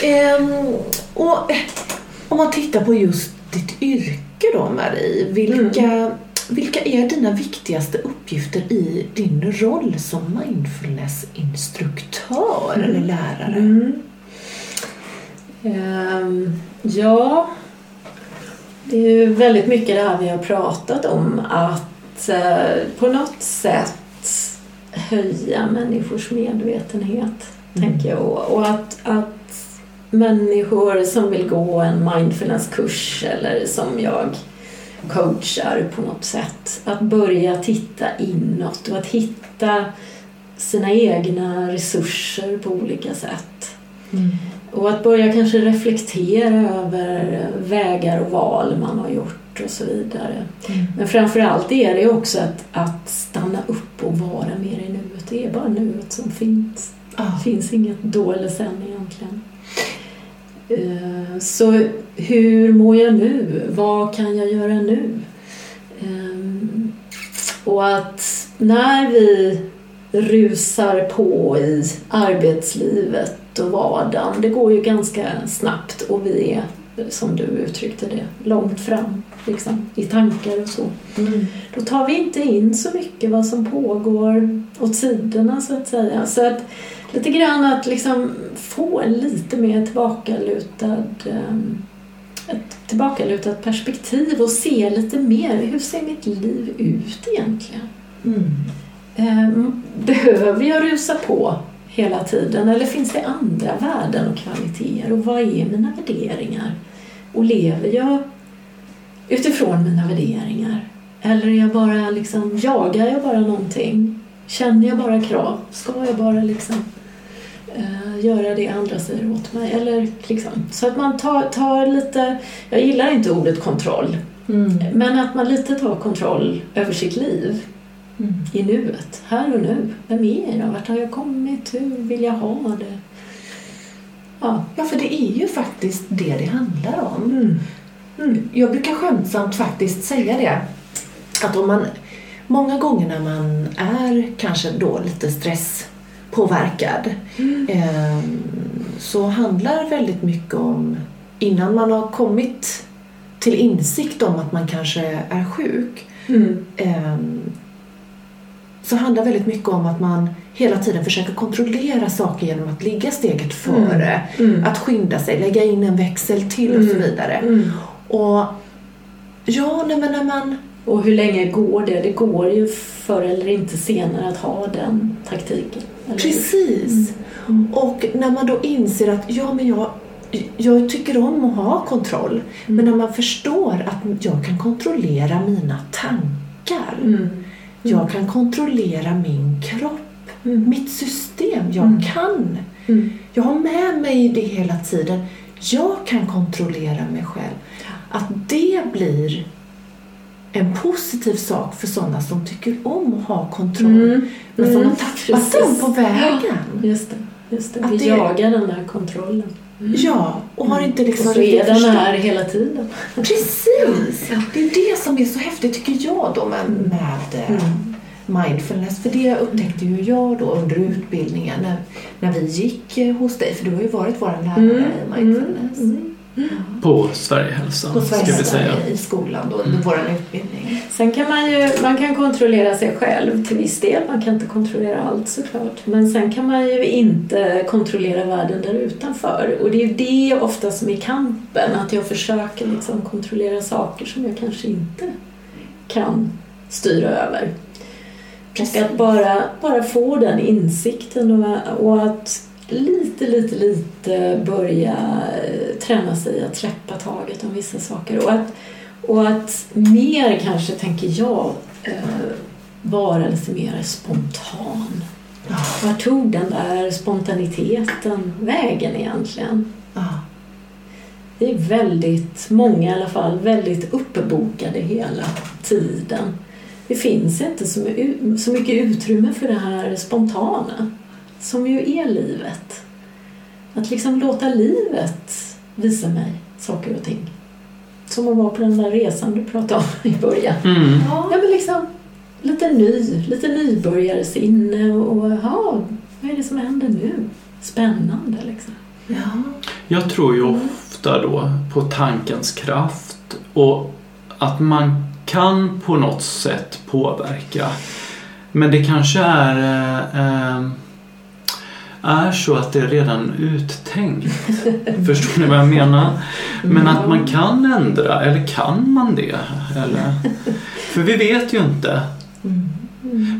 Ehm, och eh, om man tittar på just ditt yrke då Marie. Vilka, vilka är dina viktigaste uppgifter i din roll som mindfulnessinstruktör eller lärare? Mm. Ehm, ja, det är ju väldigt mycket det här vi har pratat om att eh, på något sätt höja människors medvetenhet, tänker jag. Och att, att människor som vill gå en mindfulnesskurs eller som jag coachar på något sätt, att börja titta inåt och att hitta sina egna resurser på olika sätt. Och att börja kanske reflektera över vägar och val man har gjort och så vidare. Men framförallt är det också att, att stanna upp och vara mer i nuet. Det är bara nuet som finns. Det finns inget då eller sen egentligen. Eh, Så hur mår jag nu? Vad kan jag göra nu? Ehm, Och att när vi rusar på i arbetslivet och vardagen, det går ju ganska snabbt och vi är, som du uttryckte det, långt fram liksom, i tankar och så. Då tar vi inte in så mycket vad som pågår åt sidorna så att säga. Så att lite grann att liksom få lite mer tillbakalutad ehm, ett tillbakalutat perspektiv och se lite mer, hur ser mitt liv ut egentligen? Mm. Ehm, Behöver jag rusa på hela tiden eller finns det andra värden och kvaliteter? Och vad är mina värderingar? Och lever jag utifrån mina värderingar? Eller är jag bara liksom, jagar jag bara någonting? Känner jag bara krav? Ska jag bara liksom eh, göra det andra säger åt mig? Eller liksom, så att man tar, tar lite, jag gillar inte ordet kontroll, Mm. men att man lite tar kontroll över sitt liv Mm. i nuet, här och nu. Vem är jag? Vart har jag kommit? Hur vill jag ha det? Ja. Ja, för det är ju faktiskt det det handlar om. Mm. Mm. Jag brukar skämtsamt faktiskt säga det. Att om man, många gånger när man är kanske då lite stresspåverkad eh, så handlar väldigt mycket om innan man har kommit till insikt om att man kanske är sjuk Mm. eh, så handlar väldigt mycket om att man hela tiden försöker kontrollera saker genom att ligga steget före, Mm. att skynda sig, lägga in en växel till och så Mm. vidare. Mm. Och ja, nej, men när man... Och hur länge går det? Det går ju förr eller inte senare att ha den taktiken. Precis! Mm. Och när man då inser att ja, men jag, jag tycker om att ha kontroll. Men när man förstår att jag kan kontrollera mina tankar. Mm. Jag kan kontrollera min kropp, Mm. mitt system. Jag Mm. kan. Mm. Jag har med mig det hela tiden. Jag kan kontrollera mig själv. Att det blir en positiv sak för sådana som tycker om att ha kontroll. Mm. Men som Mm. har tappat Precis. den på vägen. Just det. Just det. Att Vi det- jagar den där kontrollen. Ja, och har inte liksom Och så är den här hela tiden. Precis! Det är det som är så häftigt tycker jag då med, med eh, Mm. mindfulness. För det upptäckte ju jag då under utbildningen när, när vi gick eh, hos dig. För du har ju varit vår lärare Mm. i mindfulness. Mm. På Sverigehälsan, På ska vi säga. Sverige i skolan då under vår utbildning. Sen kan man ju man kan kontrollera sig själv till viss del. Man kan inte kontrollera allt såklart. Men sen kan man ju inte kontrollera världen där utanför. Och det är ju det ofta som är kampen. Att jag försöker liksom kontrollera saker som jag kanske inte kan styra över. Och att bara, bara få den insikten och, och att lite, lite, lite börja eh, träna sig att släppa taget om vissa saker. Och att, och att mer kanske, tänker jag, eh, vara lite mer spontan. Ja. Var tog den där spontaniteten vägen egentligen? Ja. Det är väldigt, många i alla fall, väldigt uppbokade hela tiden. det finns inte så mycket utrymme för det här spontana som ju är livet. Att liksom låta livet visa mig saker och ting. Som att vara på den där resan du pratade om i början. Mm. Ja, men liksom lite ny, lite nybörjarsinne och, och ja, vad är det som händer nu? Spännande liksom. Ja. Jag tror ju ofta då på tankens kraft och att man kan på något sätt påverka. Men det kanske är, eh, eh, är så att det är redan uttänkt. Förstår ni vad jag menar? Men att man kan ändra, eller kan man det? Eller? För vi vet ju inte.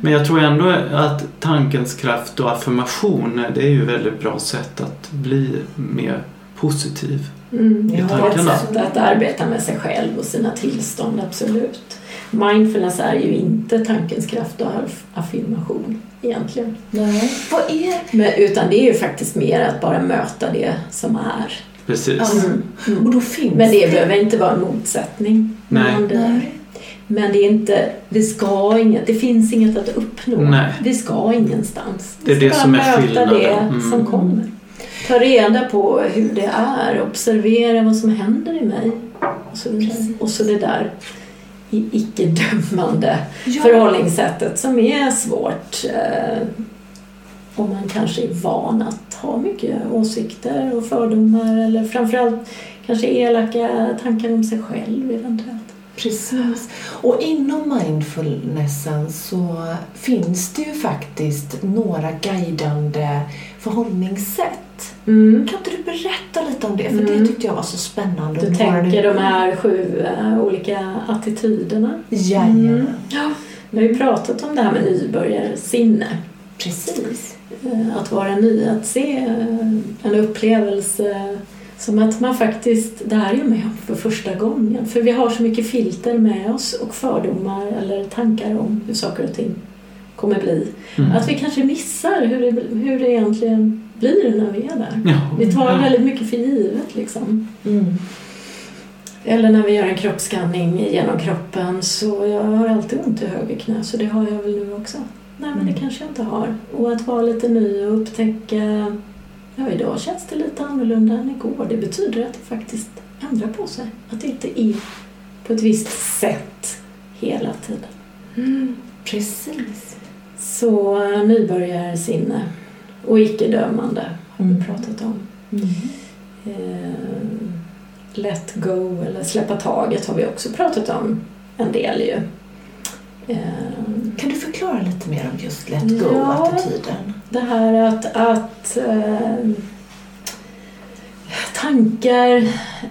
Men jag tror ändå att tankens kraft och affirmationer det är ju väldigt bra sätt att bli mer positiv. Mm, I ja, ett tankarna. sätt att arbeta med sig själv och sina tillstånd, absolut. Mindfulness är ju inte tankens kraft och aff- affirmation egentligen. Nej. Vad är... Men, utan det är ju faktiskt mer att bara möta det som är. Precis. Mm. Och då finns Men det behöver inte vara en motsättning. Nej. Men det, Nej. men det är inte, vi ska inget, det finns inget att uppnå. Nej. Vi ska ingenstans. Det är Vi det ska som är möta skillnaden. det Mm. som kommer. Ta reda på hur det är, observera vad som händer i mig. Och så, och så det där icke-dömande Ja. förhållningssättet som är svårt eh, om man kanske är van att ha mycket åsikter och fördomar eller framförallt kanske elaka tankar om sig själv eventuellt. Precis. Och inom mindfulnessen så finns det ju faktiskt några guidande förhållningssätt. Mm. Kan inte du berätta lite om det? För Mm. det tyckte jag var så spännande. Du tänker de här sju eh, olika attityderna. Jajamän. Mm. Ja. Vi har ju pratat om det här med nybörjarsinne. Precis. Eh, Att vara ny, att se eh, en upplevelse som att man faktiskt, det här är ju med om för första gången. För vi har så mycket filter med oss och fördomar eller tankar om hur saker och ting kommer bli. Mm. Att vi kanske missar hur det, hur det egentligen blir när vi är där. Ja. Vi tar väldigt mycket för givet liksom. Mm. Eller när vi gör en kroppsskanning genom kroppen så jag har alltid ont i höger knä så det har jag väl nu också. Nej men det Mm. kanske jag inte har. Och att vara lite ny och upptäcka Ja, idag känns det lite annorlunda än igår. Det betyder att det faktiskt ändrar på sig. Att det inte är på ett visst sätt hela tiden. Mm. Precis. Så eh, nybörjarsinne och icke-dömande har vi Mm. pratat om. Mm. Eh, let go eller släppa taget har vi också pratat om en del ju. Eh, Kan du förklara lite mer om just let Ja. go-attityden? det här att, att eh, tankar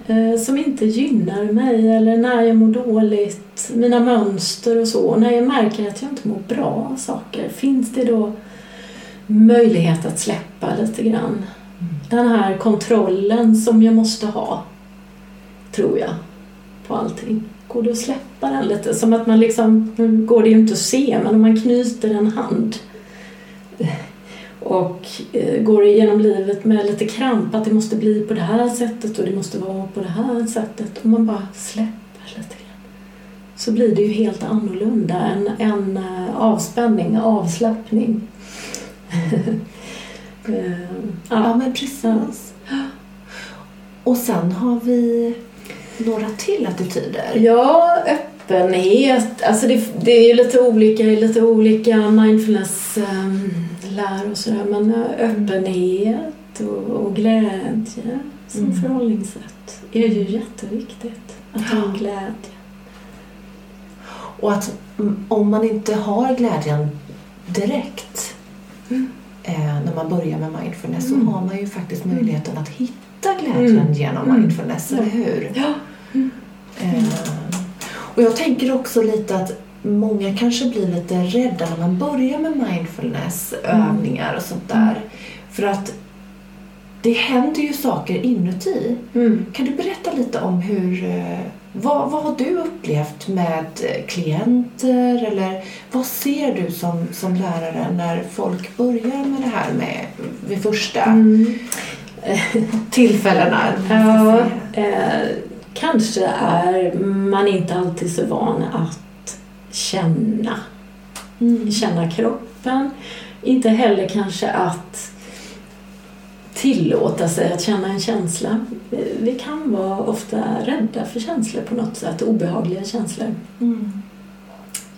eh, som inte gynnar mig eller när jag mår dåligt, mina mönster och så, och när jag märker att jag inte mår bra av saker, finns det då möjlighet att släppa lite grann? Den här kontrollen som jag måste ha, tror jag, på allting. Går det att släppa den lite? Som att man liksom, nu går det ju inte att se, men om man knyter en hand och eh, går igenom livet med lite kramp, att det måste bli på det här sättet och det måste vara på det här sättet. Och man bara släpper lite grann. Så blir det ju helt annorlunda. En, en eh, avspänning, avslappning. Eh, Ja, ja. men precis. Och sen har vi några till attityder. ja, öppenhet. Alltså det, det är ju lite olika i lite olika mindfulness-lär och sådär. Men eh, öppenhet och, och glädje som Mm. förhållningssätt är ju jätteviktigt. Att ha en glädje. Och att om man inte har glädjen direkt eh, när man börjar med mindfulness Mm. så har man ju faktiskt möjligheten att hitta glädjen Mm. genom Mm. mindfulness, eller hur? Ja. Eh, och jag tänker också lite att många kanske blir lite rädda när man börjar med mindfulness, övningar och sånt där. För att det händer ju saker inuti. Mm. Kan du berätta lite om hur, eh, vad, vad har du upplevt med eh, klienter eller vad ser du som, som lärare när folk börjar med det här med vid första Mm. tillfällena? Ja, eh, kanske är man inte alltid så van att känna, Mm. känna kroppen. Inte heller kanske att tillåta sig att känna en känsla. Vi kan vara ofta rädda för känslor på något sätt, obehagliga känslor. Mm.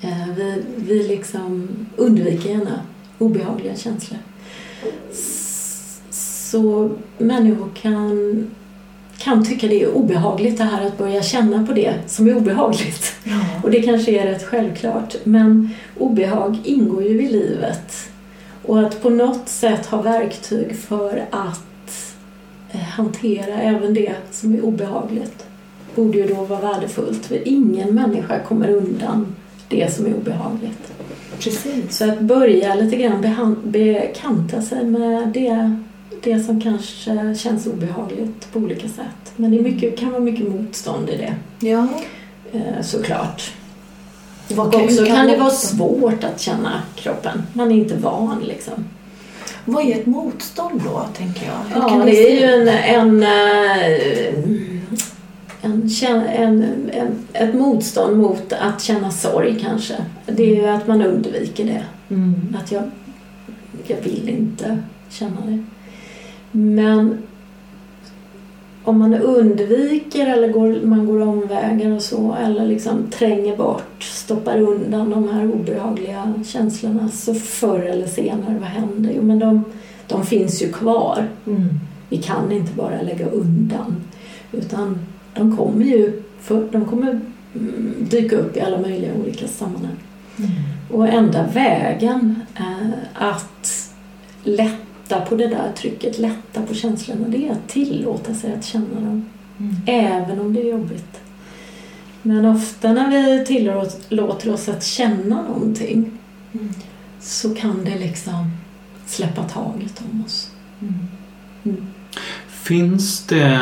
Eh, Vi, vi liksom undviker gärna obehagliga känslor. Så människor kan, kan tycka det är obehagligt det här att börja känna på det som är obehagligt. Ja. Och det kanske är rätt självklart, men obehag ingår ju i livet. Och att på något sätt ha verktyg för att eh, hantera även det som är obehagligt borde ju då vara värdefullt. För ingen människa kommer undan det som är obehagligt. Precis. Så att börja lite grann bekanta sig med det, det som kanske känns obehagligt på olika sätt. Men det mycket, kan vara mycket motstånd i det, Ja. eh, såklart. Och också kan det vara svårt att känna kroppen. Man är inte van liksom. Vad är ett motstånd då, tänker jag? Hur Ja, kan det är ju en, en, eh, en, en, en, ett motstånd mot att känna sorg kanske. Det är ju att man undviker det. Mm. Att jag, jag vill inte känna det. Men om man undviker eller går, man går omvägar och så eller liksom tränger bort, stoppar undan de här obehagliga känslorna så förr eller senare, vad händer? Jo, men de, de finns ju kvar. Mm. Vi kan inte bara lägga undan utan de kommer ju för, de kommer mm, dyka upp i alla möjliga olika sammanhang. Mm. Och enda vägen eh, att lätta på det där trycket, lätta på känslorna, det är att tillåta sig att känna dem. Mm. Även om det är jobbigt. Men ofta när vi tillåter oss att känna någonting Mm. så kan det liksom släppa taget om oss. Mm. Finns det,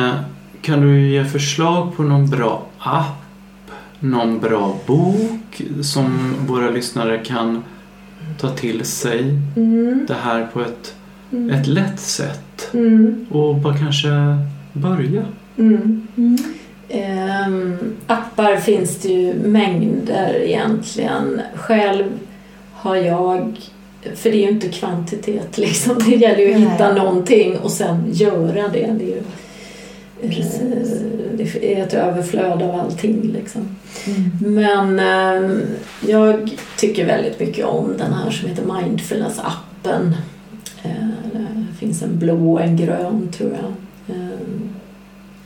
kan du ge förslag på någon bra app, någon bra bok som våra lyssnare kan ta till sig Mm. det här på ett, Mm. ett lätt sätt Mm. och bara kanske börja? Mm. Mm. Ehm, appar finns det ju mängder egentligen. Själv har jag, för det är ju inte kvantitet liksom, det gäller ju att Nej. hitta någonting och sen göra det. Det är ju eh, det är ett överflöd av allting liksom. Mm. Men ehm, jag tycker väldigt mycket om den här som heter Mindfulness-appen. Eh, det finns en blå och en grön tror jag.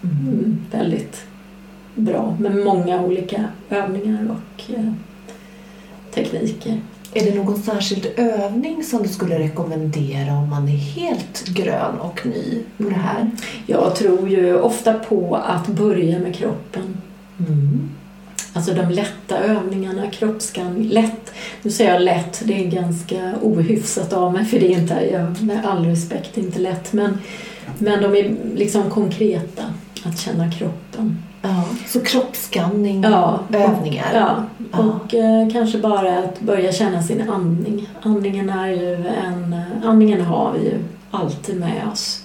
Mm, väldigt bra med många olika övningar och eh, tekniker. Är det någon särskild övning som du skulle rekommendera om man är helt grön och ny på det här? Jag tror ju ofta på att börja med kroppen. Mm. Alltså de lätta övningarna, kroppsskanning. Lätt, nu säger jag lätt, det är ganska ohyfsat av mig för det är inte, jag, med all respekt, inte lätt. Men, men de är liksom konkreta, att känna kroppen. Ja. Så kroppsskanning, Ja. övningar. Ja, Ja. och eh, kanske bara att börja känna sin andning. Andningen är ju en... eh, Andningen har vi ju alltid med oss.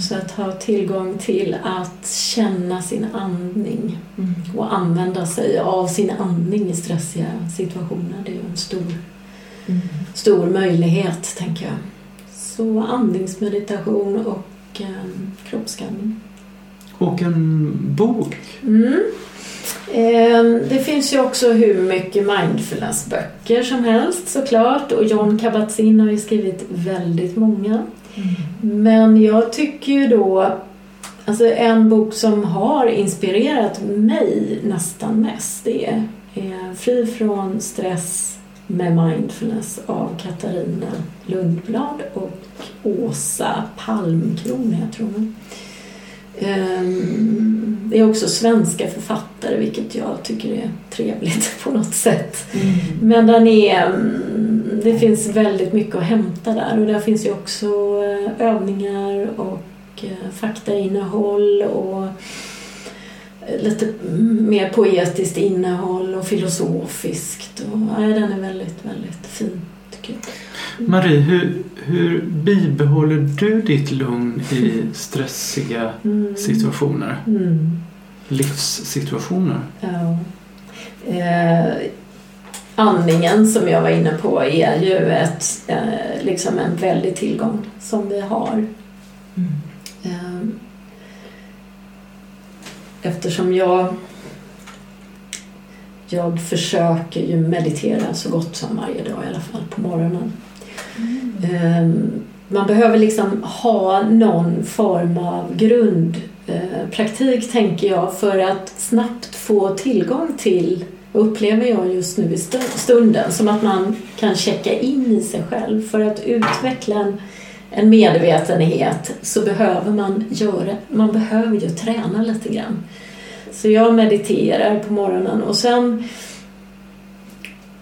Så att ha tillgång till att känna sin andning Mm. och använda sig av sin andning i stressiga situationer, det är ju en stor, Mm. stor möjlighet, tänker jag. Så andningsmeditation och eh, kroppsskanning. Och en bok. Mm. Ehm, Det finns ju också hur mycket mindfulness-böcker som helst såklart och John Kabat-Zinn har ju skrivit väldigt många. Men jag tycker ju då, alltså en bok som har inspirerat mig nästan mest det är eh, Fri från stress med mindfulness av Katarina Lundblad och Åsa Palmkron heter hon. Ehm, Det är också svenska författare vilket jag tycker är trevligt på något sätt. Mm. Men den är, mm, det finns väldigt mycket att hämta där och där finns ju också eh, övningar och eh, faktainnehåll och eh, lite mer poetiskt innehåll och filosofiskt. Och, ja, den är väldigt, väldigt fin tycker jag. Marie, hur, hur bibehåller du ditt lugn i stressiga Mm. situationer? Mm. Livssituationer? Ja. Eh, andningen som jag var inne på är ju ett, eh, liksom en väldig tillgång som vi har. Eh, eftersom jag jag försöker ju meditera så gott som varje dag i alla fall på morgonen. Ehm, man behöver liksom ha någon form av grundpraktik eh, tänker jag för att snabbt få tillgång till upplever jag just nu i stunden som att man kan checka in i sig själv. För att utveckla en, en medvetenhet så behöver man göra, man behöver ju träna lite grann. Så jag mediterar på morgonen och sen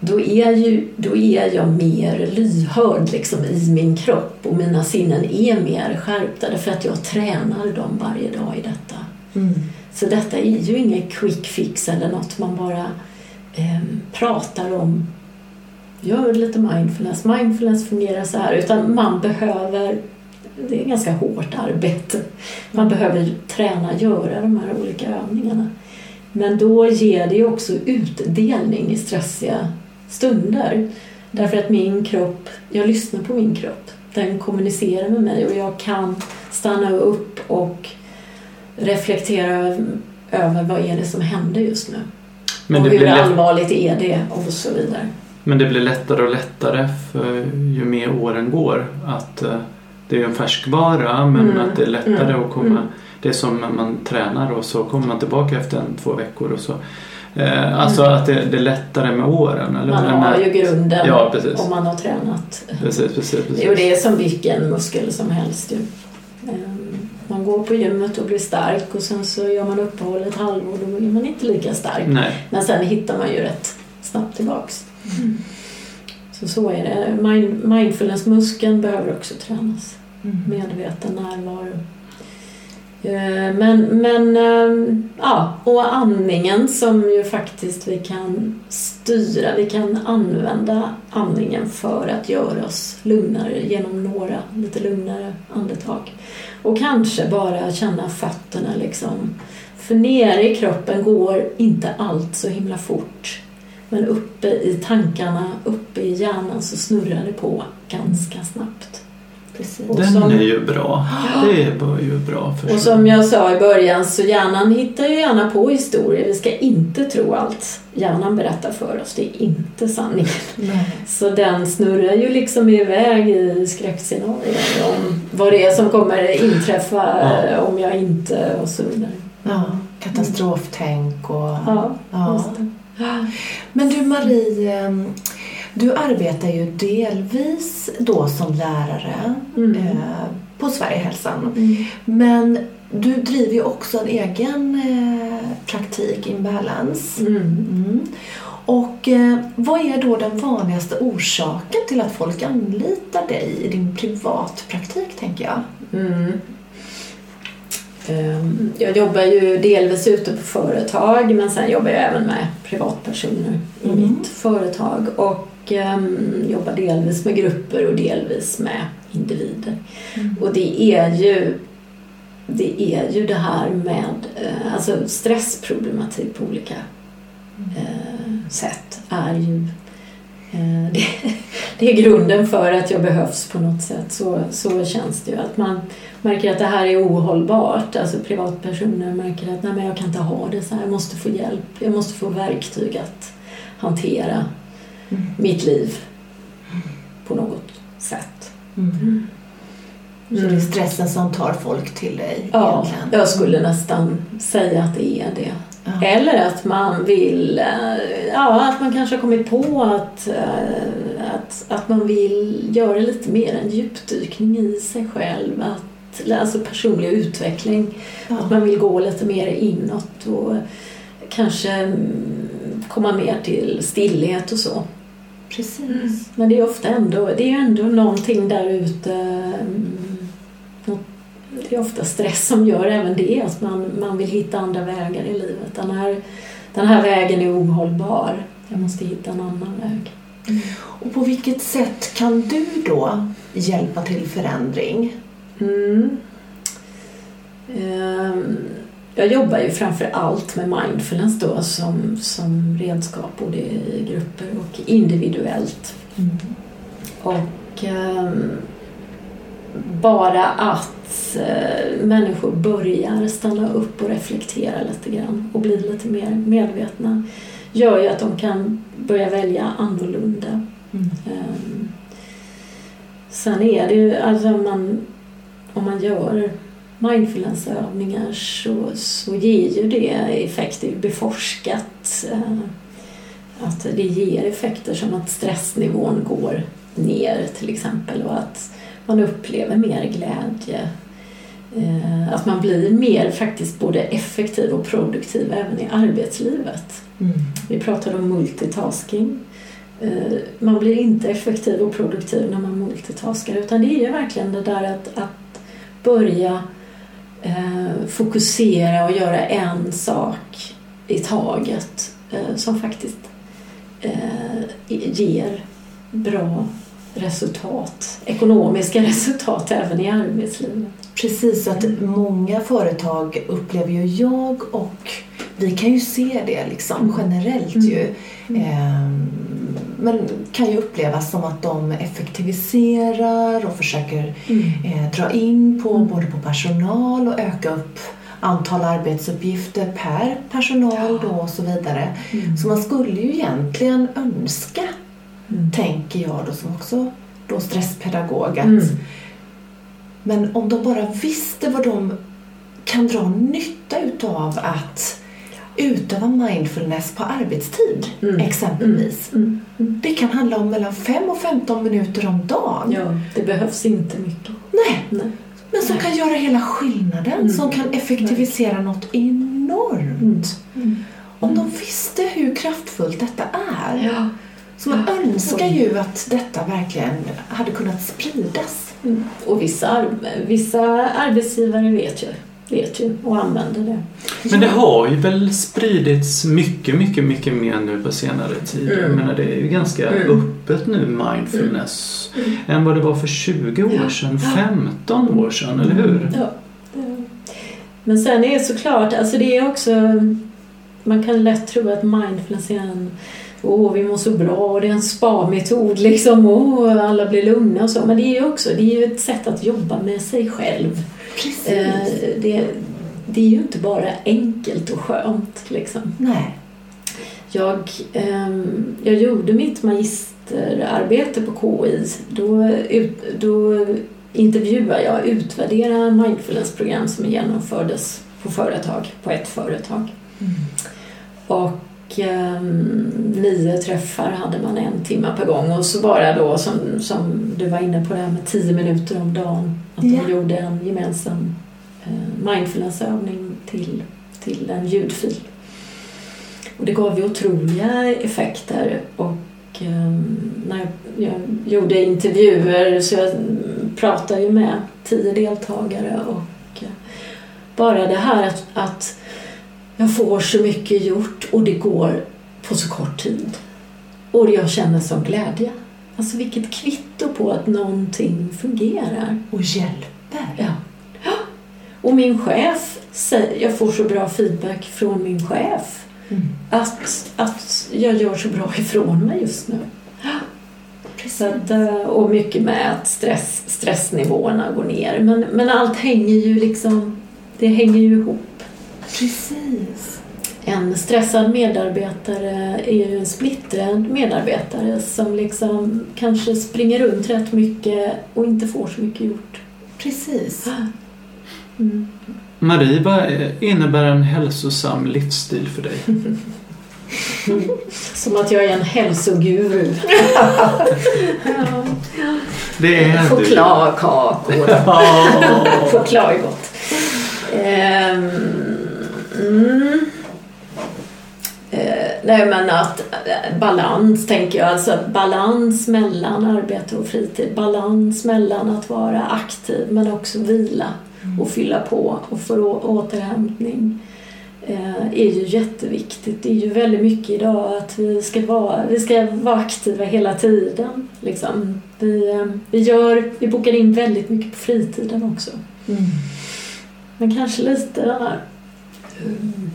då är, ju, då är jag mer lyhörd liksom i min kropp och mina sinnen är mer skärpta därför att jag tränar dem varje dag i detta. Mm. Så detta är ju ingen quick fix eller något man bara eh, pratar om. Gör lite mindfulness, mindfulness fungerar så här. Utan man behöver, det är ganska hårt arbete. Man behöver träna, göra de här olika övningarna. Men då ger det ju också utdelning i stressiga stunder. Därför att min kropp, jag lyssnar på min kropp. Den kommunicerar med mig och jag kan stanna upp och reflektera över vad är det som händer just nu. Men och hur allvarligt är det och så vidare. Men det blir lättare och lättare för ju mer åren går att uh, det är en färskvara men mm. att det är lättare mm. att komma mm. Det är som när man tränar och så kommer man tillbaka efter en, två veckor och så Eh, alltså mm. att det, det, är lättare med åren. Eller? Man har ju grunden ja, precis. om man har tränat. Precis, precis, precis. Och det är som vilken muskel som helst. Ju. Ehm, man går på gymmet och blir stark och sen så gör man uppehåll ett halvår då är man inte lika stark. Nej. Men sen hittar man ju rätt snabbt tillbaks. Mm. Så så är det. Mind, mindfulness-muskeln behöver också tränas. Mm. Medveten närvaro. Eh, men, men ehm, ja, och andningen som ju faktiskt vi kan styra. Vi kan använda andningen för att göra oss lugnare genom några lite lugnare andetag. Och kanske bara känna fötterna liksom. För nere i kroppen går inte allt så himla fort. Men uppe i tankarna, uppe i hjärnan så snurrar det på ganska snabbt. Precis. Den som, är ju bra. Det är ju bra. Och som jag sa i början så hjärnan hittar ju gärna på historier. Vi ska inte tro allt hjärnan berättar för oss. Det är inte sanningen. Så den snurrar ju liksom iväg i skräckscenarier om vad det är som kommer inträffa ja. om jag inte och så vidare. Ja, katastroftänk och... Ja, ja. Men du Marie, ehm, du arbetar ju delvis då som lärare mm. eh, på Sverigehälsan. Mm. Men du driver ju också en egen eh, praktik, Imbalance. Mm. mm. Och eh, vad är då den vanligaste orsaken till att folk anlitar dig i din privatpraktik, tänker jag? Mm. Ehm, jag jobbar ju delvis ute på företag men sen jobbar jag även med privatpersoner i mm. mitt företag. Och jobbar delvis med grupper och delvis med individer. Mm. Och det är ju det är ju det här med uh, alltså stressproblematik på olika uh, sätt är ju uh, det, det, är grunden för att jag behövs på något sätt. Så, så känns det ju. Att man märker att det här är ohållbart. Alltså privatpersoner märker att nej, men jag kan inte ha det så här. Jag måste få hjälp. Jag måste få verktyg att hantera mm. mitt liv på något sätt. Mm. Så det är stressen som tar folk till dig? Ja, egentligen. jag skulle nästan säga att det är det. Ja. Eller att man vill, eh, ja att man kanske har kommit på att, eh, att, att man vill göra lite mer en djupdykning i sig själv. Att, alltså personlig utveckling. Ja. Att man vill gå lite mer inåt och kanske mm, komma mer till stillhet och så. Precis. Mm. Men det är ofta ändå, det är ändå någonting där ute. Mm, det är ofta stress som gör även det, att man, man vill hitta andra vägar i livet. Den här, den här vägen är ohållbar. Jag måste hitta en annan väg. Mm. Och på vilket sätt kan du då hjälpa till förändring? Mm. Um, jag jobbar ju framför allt med mindfulness då som, som redskap både i grupper och individuellt. Mm. Och ehm, bara att eh, människor börjar stanna upp och reflektera lite grann och bli lite mer medvetna gör ju att de kan börja välja annorlunda. Mm. Ehm, sen är det ju, alltså man, om man gör mindfulnessövningar så, så ger ju det effekt, det är beforskat eh, att det ger effekter som att stressnivån går ner till exempel och att man upplever mer glädje. Eh, Att man blir mer faktiskt både effektiv och produktiv även i arbetslivet. Mm. Vi pratade om multitasking. Eh, Man blir inte effektiv och produktiv när man multitaskar utan det är ju verkligen det där att, att börja eh, fokusera och göra en sak i taget eh, som faktiskt eh, ger bra resultat, ekonomiska resultat även i arbetslivet. Precis, så att många företag upplever ju jag och vi kan ju se det liksom generellt ju. Ehm, Men kan ju upplevas som att de effektiviserar och försöker eh, dra in på både på personal och öka upp antal arbetsuppgifter per personal då och så vidare. Så man skulle ju egentligen önska, tänker jag då som också då stresspedagog, att Mm. men om de bara visste vad de kan dra nytta utav att utöva mindfulness på arbetstid Mm. exempelvis. Mm. Mm. Det kan handla om mellan 5 och 15 minuter om dagen. Ja, det behövs inte mycket. Nej, Nej. men som kan göra hela skillnaden. Mm. Som kan effektivisera något enormt. Mm. Om de visste hur kraftfullt detta är. Ja. Så man Ja. önskar ju att detta verkligen hade kunnat spridas. Mm. Och vissa, vissa arbetsgivare vet ju, vet ju och använder det. Men det har ju väl spridits mycket, mycket, mycket mer nu på senare tid. Jag Mm. menar det är ju ganska Mm. öppet nu, mindfulness, än vad det var för 20 år sedan, 15 år sedan, eller hur? Ja. Men sen är det såklart, alltså det är också man kan lätt tro att mindfulness är en Åh, vi mår så bra och det är en spa-metod liksom. Åh, alla blir lugna och så. Men det är ju också det är ju ett sätt att jobba med sig själv. Eh, det, det är ju inte bara enkelt och skönt liksom. Nej. Jag, ehm, jag gjorde mitt magisterarbete på KI. Då, ut, då intervjuade jag och utvärderade mindfulnessprogram som genomfördes på företag, på ett företag. Och ehm, nio träffar hade man en timme per gång och så bara då som, som du var inne på det här med tio minuter om dagen. Att Ja. de gjorde en gemensam eh, mindfulnessövning till, till en ljudfil. Och det gav ju otroliga effekter och ehm, när jag, jag gjorde intervjuer så jag pratade ju med tio deltagare och eh, bara det här att, att jag får så mycket gjort och det går på så kort tid. Och jag känner som glädje. Alltså vilket kvitto på att någonting fungerar. Och hjälper. Ja. Ja. Och min chef säger, jag får så bra feedback från min chef Mm. att, att jag gör så bra ifrån mig just nu. Så att, eh, och mycket med att stress, stressnivåerna går ner. Men, men allt hänger ju liksom, det hänger ju ihop. Precis. En stressad medarbetare är ju en splittrad medarbetare som liksom kanske springer runt rätt mycket och inte får så mycket gjort. Precis. Mm. Marie, vad innebär en hälsosam livsstil för dig? Som att jag är en hälsoguru. ja. Det är du. Chokladkakor. Choklad är gott. Ehm, mm. Eh, nej men att eh, balans tänker jag, alltså balans mellan arbete och fritid. Balans mellan att vara aktiv men också vila och fylla på och få återhämtning. eh, är ju jätteviktigt. Det är ju väldigt mycket idag att vi ska vara, vi ska vara aktiva hela tiden. Liksom. Vi, eh, vi, gör, vi bokar in väldigt mycket på fritiden också. Mm. Men kanske lite den här um,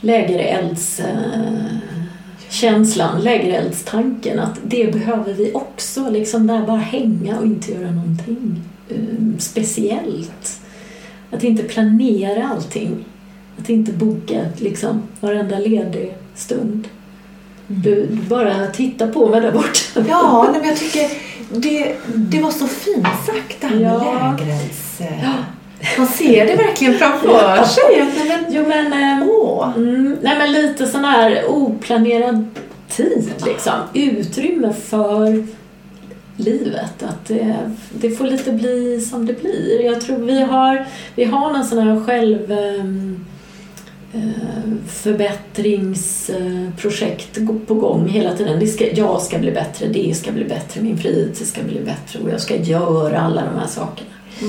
lägerelds eh, känslan, lägereldstanken att det behöver vi också, liksom där bara hänga och inte göra någonting um, speciellt. Att inte planera allting. Att inte boka liksom varenda ledig stund. Du, du bara tittar på mig där borta. Ja, men jag tycker det, det var så fint sagt det här med Ja. lägerelds... eh, Ja. Man ser det verkligen framför sig. att, Nej, men, Jo men, ehm, åh. mm, nej, men lite sån här oplanerad tid liksom. Utrymme för livet. Att det, det får lite bli som det blir. Jag tror vi har, vi har någon sån här själv ehm, eh, förbättringsprojekt på gång hela tiden. Det ska, jag ska bli bättre, det ska bli bättre, min fritid ska bli bättre och jag ska göra alla de här sakerna. Eh,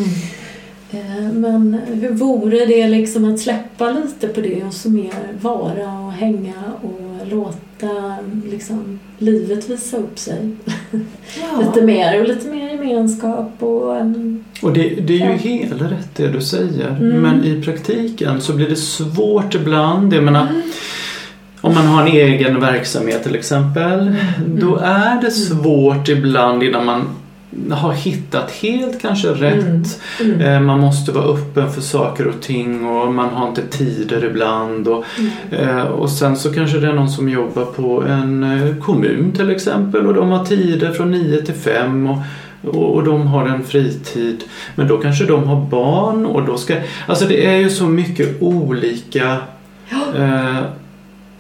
Men hur vore det liksom att släppa lite på det och så mer vara och hänga och låta liksom livet visa upp sig Ja. lite mer och lite mer gemenskap och Och det, det är ju Ja. helt rätt det du säger. Mm. Men i praktiken så blir det svårt ibland. Jag menar, Mm. om man har en egen verksamhet till exempel. Mm. Då är det svårt ibland innan man har hittat helt kanske rätt. Mm. Eh, Man måste vara öppen för saker och ting och man har inte tider ibland. Och, Mm. eh, och sen så kanske det är någon som jobbar på en eh, kommun till exempel och de har tider från 9 till 5 och, och, och de har en fritid. Men då kanske de har barn och då ska... Alltså det är ju så mycket olika eh,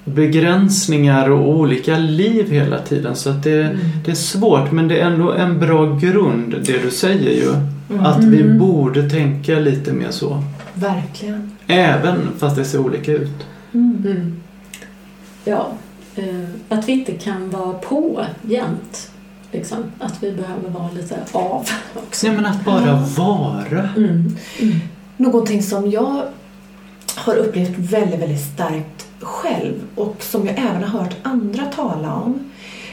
begränsningar och olika liv hela tiden så att det, det är svårt men det är ändå en bra grund det du säger ju. Att vi Mm. borde tänka lite mer så. Verkligen. Även fast det ser olika ut. Mm. Ja, eh, att vi inte kan vara på jämt. Liksom. Att vi behöver vara lite av också. Nej men att bara vara. Mm. Mm. Någonting som jag har upplevt väldigt, väldigt starkt själv och som jag även har hört andra tala om.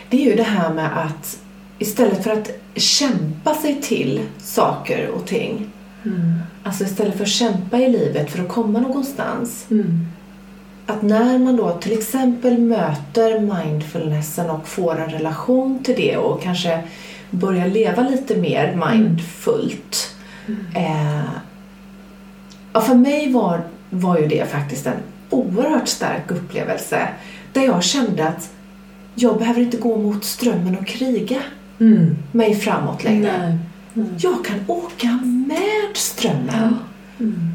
Det är ju det här med att istället för att kämpa sig till saker och ting. Mm. Alltså istället för att kämpa i livet för att komma någonstans. Mm. Att när man då till exempel möter mindfulnessen och får en relation till det och kanske börjar leva lite mer mindfullt. Eh, ja, för mig var, var ju det faktiskt en oerhört stark upplevelse där jag kände att jag behöver inte gå mot strömmen och kriga Mm. mig framåt längre. Mm. Jag kan åka med strömmen. Mm.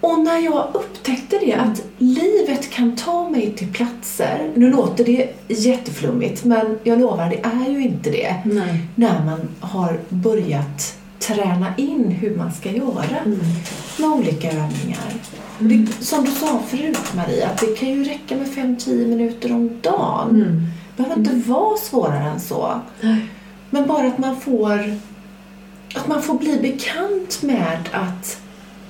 Och när jag upptäckte det, att livet kan ta mig till platser. Nu låter det jätteflummigt, men jag lovar, det är ju inte det. Nej. När man har börjat träna in hur man ska göra Mm. med olika övningar. Och det, som du sa förut Maria, att det kan ju räcka med 5-10 minuter om dagen. Mm. Det behöver inte vara svårare än så. Nej. Men bara att man får att man får bli bekant med att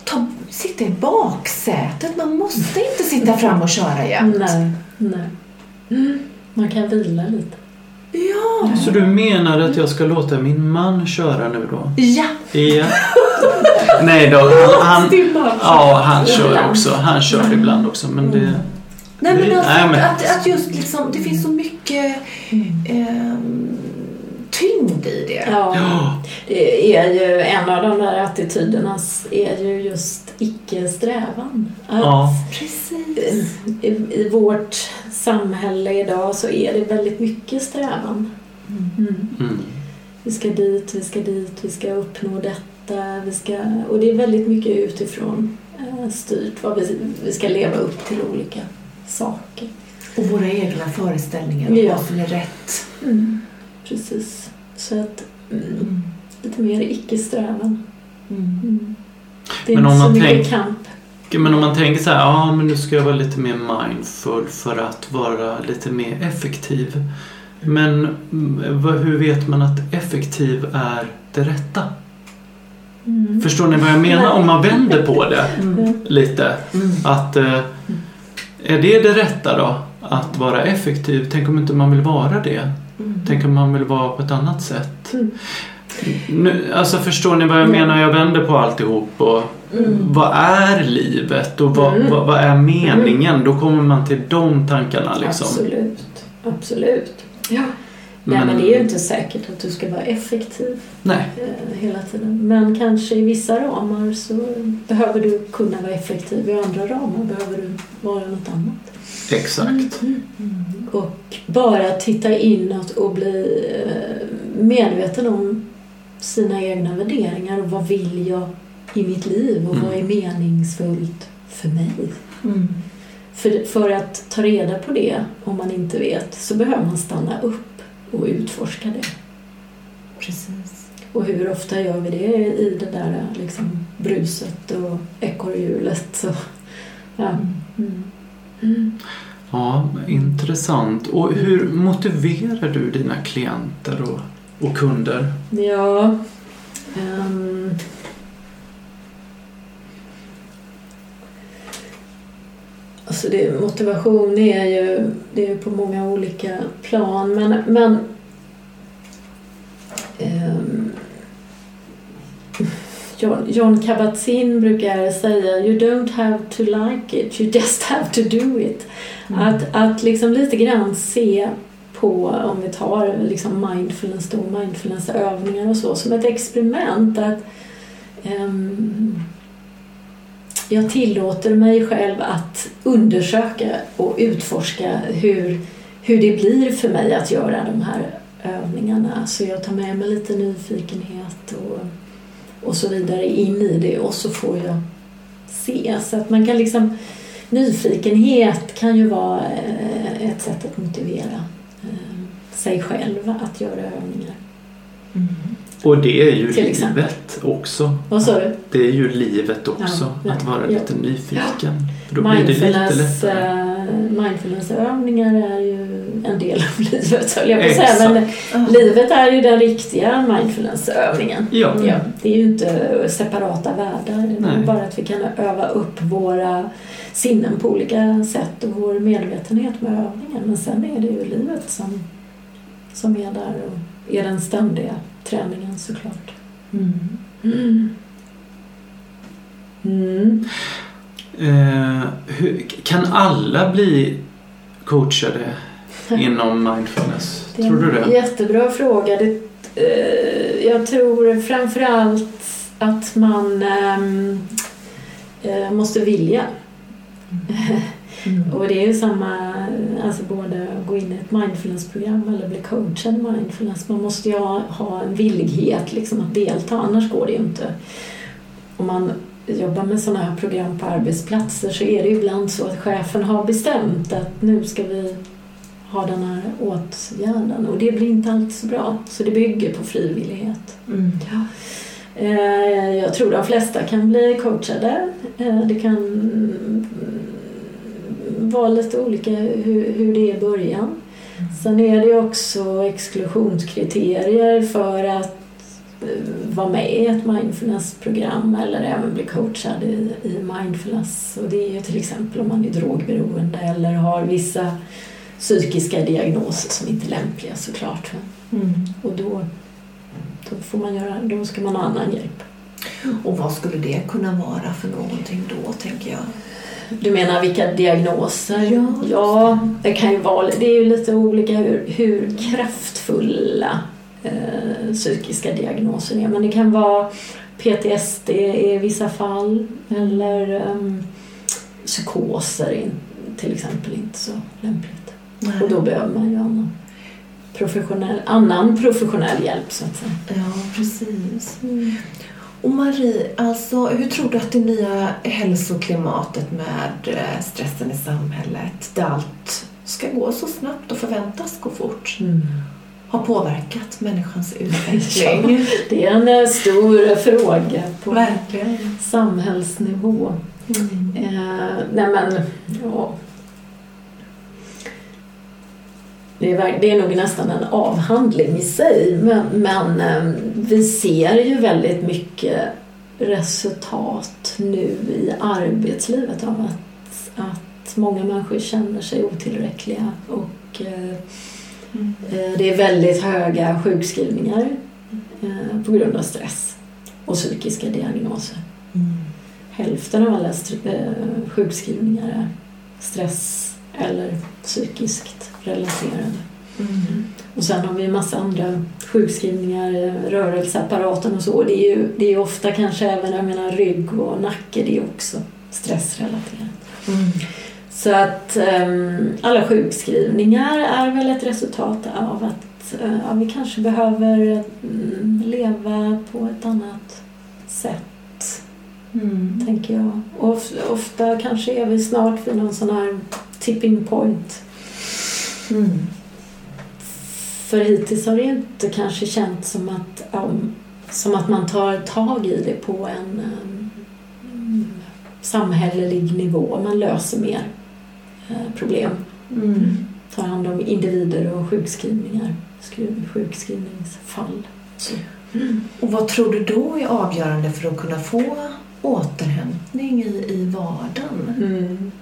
ta, sitta i baksätet. Man måste inte sitta fram och köra jämt. Nej. Nej. Mm. Man kan vila lite. Ja. Så du menar att jag ska låta min man köra nu då? Ja. Ja. Nej då, han, han, ja, han kör också. Han kör ibland också men det... Nej men Det- alltså nej, men- Att, att just liksom, det finns så mycket ehm, tyngd i det. Ja. Ja, Det är ju en av de där attityderna är ju just icke-strävan. Att ja. Precis. i, I vårt samhälle idag så är det väldigt mycket strävan. Mm. Mm. Vi ska dit, vi ska dit, vi ska uppnå detta. Vi ska, och det är väldigt mycket utifrån eh, styrt vad vi, vi ska leva upp till olika saker. Och våra egna föreställningar om Ja. vad som är rätt. Mm. Precis. Så att mm, lite mer icke-strävan. Mm. Mm. Det är Men inte om så mycket tänk- kamp. Men om man tänker så här, ja men nu ska jag vara lite mer mindful för att vara lite mer effektiv. Men mm, hur vet man att effektiv är det rätta? Mm. Förstår ni vad jag menar? Om man vänder på det Mm. lite. Att eh, är det det rätta då? Att vara effektiv? Tänk om inte man vill vara det? Mm. Tänk om man vill vara på ett annat sätt? Mm. Nu, alltså förstår ni vad jag Mm. menar? Jag vänder på alltihop och vad är livet och vad, Mm. vad, vad är meningen? Då kommer man till de tankarna liksom. Absolut. Absolut. Ja. Nej, Men- men det är ju inte säkert att du ska vara effektiv Nej, eh, hela tiden. Men kanske i vissa ramar så behöver du kunna vara effektiv. I andra ramar behöver du vara något annat. exakt. Och bara titta inåt och bli eh, medveten om sina egna värderingar och vad vill jag i mitt liv och vad är meningsfullt för mig. Mm. För, för att ta reda på det, om man inte vet, så behöver man stanna upp och utforska det. Precis. Och hur ofta gör vi det i det där liksom, bruset och ekorrhjulet? Ja. Mm. Ja, intressant. Och hur motiverar du dina klienter och, och kunder? Ja. ehm. Alltså det, motivation är ju, det är ju på många olika plan men, men ehm, John, John Kabat-Zinn brukar säga You don't have to like it, you just have to do it. Att, att liksom lite grann se på, om vi tar liksom mindfulness då, mindfulnessövningar och så, som ett experiment. Att ehm, jag tillåter mig själv att undersöka och utforska hur, hur det blir för mig att göra de här övningarna. Så jag tar med mig lite nyfikenhet och, och så vidare in i det och så får jag se. Så att man kan liksom Nyfikenhet kan ju vara eh, ett sätt att motivera eh, sig själv att göra övningar. Mm. Och det är ju livet exempel. också. Vad sa du? Det är ju livet också, Ja, att vara ja. lite nyfiken. Då blir det lite lättare. eh, mindfulnessövningar är ju en del av livet höll jag på att säga. Men livet är ju den riktiga mindfulnessövningen. Ja. Ja, det är ju inte separata världar. Det är bara att vi kan öva upp våra sinnen på olika sätt och vår medvetenhet med övningen. Men sen är det ju livet som, som är där och är den ständiga träningen såklart. Mm. Mm. Eh, hur, kan alla bli coachade inom mindfulness? Tror du en det? jättebra fråga. Det, eh, jag tror framförallt att man ehm, eh, måste vilja. Och det är ju samma, alltså både gå in i ett mindfulnessprogram eller bli coachad mindfulness. Man måste ju ha, ha en villighet liksom att delta, annars går det ju inte. Om man jobbar med sådana här program på arbetsplatser så är det ju ibland så att chefen har bestämt att nu ska vi ha den här åtgärden och det blir inte alltid så bra. Så det bygger på frivillighet. Mm. Ja. Eh, Jag tror de flesta kan bli coachade. Eh, Det kan mm, vara lite olika hur, hur det är i början. Sen är det också exklusionskriterier för att eh, vara med i ett mindfulnessprogram eller även bli coachad i, i mindfulness. Och det är ju till exempel om man är drogberoende eller har vissa psykiska diagnoser som inte är lämpliga såklart. Mm. Och då, då, får man göra, då ska man ha annan hjälp. Och vad skulle det kunna vara för någonting då, tänker jag? Du menar vilka diagnoser? Ja. ja det kan ju vara det är ju lite olika hur, hur kraftfulla eh, psykiska diagnoser är. Men det kan vara PTSD i vissa fall eller um, psykoser är till exempel inte så lämpligt. Och då behöver man ju annan professionell, annan professionell hjälp så att säga. Ja, precis. Och Marie, alltså, hur tror du att det nya hälsoklimatet med eh, stressen i samhället, där allt ska gå så snabbt och förväntas gå fort, har påverkat människans utveckling? Det är en eh, stor fråga på Verkligen. samhällsnivå. Mm. Eh, nej men, ja. Det är, det är nog nästan en avhandling i sig men, men eh, vi ser ju väldigt mycket resultat nu i arbetslivet av att, att många människor känner sig otillräckliga och eh, Mm. det är väldigt höga sjukskrivningar eh, på grund av stress och psykiska diagnoser. Mm. hälften av alla eh, sjukskrivningar är stress eller psykiskt relaterade. Mm. Och sen har vi en massa andra sjukskrivningar, rörelseapparaten och så. Det är ju det är ofta kanske även jag menar, rygg och nacke, det är också stressrelaterat. Mm. Så att ehm, alla sjukskrivningar är väl ett resultat av att eh, ja, vi kanske behöver mm, leva på ett annat sätt, Mm. tänker jag. Och of, ofta kanske är vi snart vid någon sån här tipping point. Mm. För hittills har det inte kanske känts som att, ja, som att man tar tag i det på en um, samhällelig nivå. Man löser mer eh, problem. Mm. Tar hand om individer och sjukskrivningar, skri- sjukskrivningsfall. Så. Och vad tror du då är avgörande för att kunna få återhämtning i, i vardagen? Mm.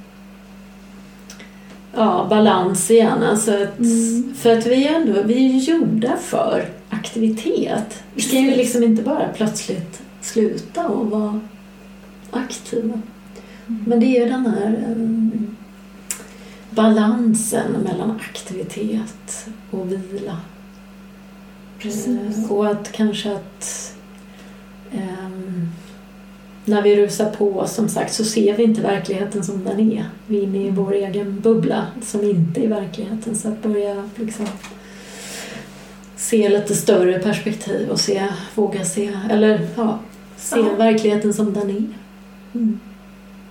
Ja, balans igen. Alltså att, Mm. För att vi är ändå vi är ju gjorda för aktivitet. Vi kan ju liksom inte bara plötsligt sluta och vara aktiva. Men det är ju den här um, balansen mellan aktivitet och vila. Precis. Eh, och att kanske att ehm, när vi rusar på, som sagt, så ser vi inte verkligheten som den är. Vi är inne i vår egen bubbla som inte är verkligheten. Så att börja liksom se lite större perspektiv och se, våga se, eller ja, se Ja. verkligheten som den är. Mm.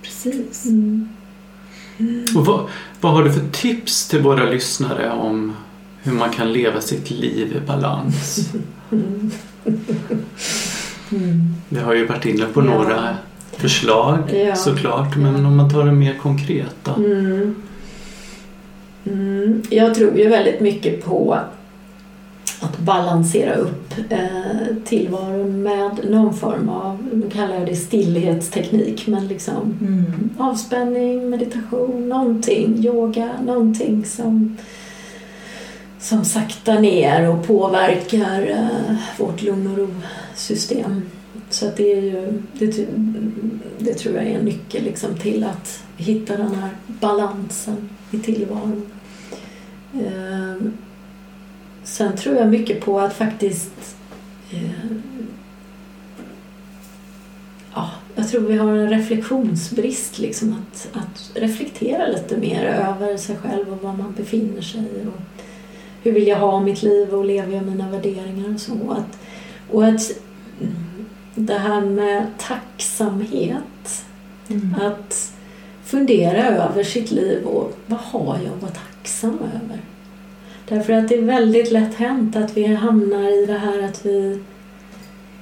Precis. Och vad, vad har du för tips till våra lyssnare om hur man kan leva sitt liv i balans? Mm. Vi har ju varit inne på Ja. några förslag Ja. såklart, men Ja. om man tar det mer konkret då? Mm. Mm. Jag tror ju väldigt mycket på att balansera upp eh, tillvaron med någon form av, nu kallar jag det stillhetsteknik, men liksom Mm. avspänning, meditation, någonting, yoga, någonting som, som saktar ner och påverkar eh, vårt lugn och system. Så att det, är ju, det, det tror jag är en nyckel liksom till att hitta den här balansen i tillvaron. Eh, sen tror jag mycket på att faktiskt eh, ja, jag tror vi har en reflektionsbrist. Liksom, att, att reflektera lite mer över sig själv och var man befinner sig. Och hur vill jag ha mitt liv och lever jag mina värderingar och så. Att, och att det här med tacksamhet. Mm. Att fundera över sitt liv och vad har jag att vara tacksam över? Därför att det är väldigt lätt hänt att vi hamnar i det här att vi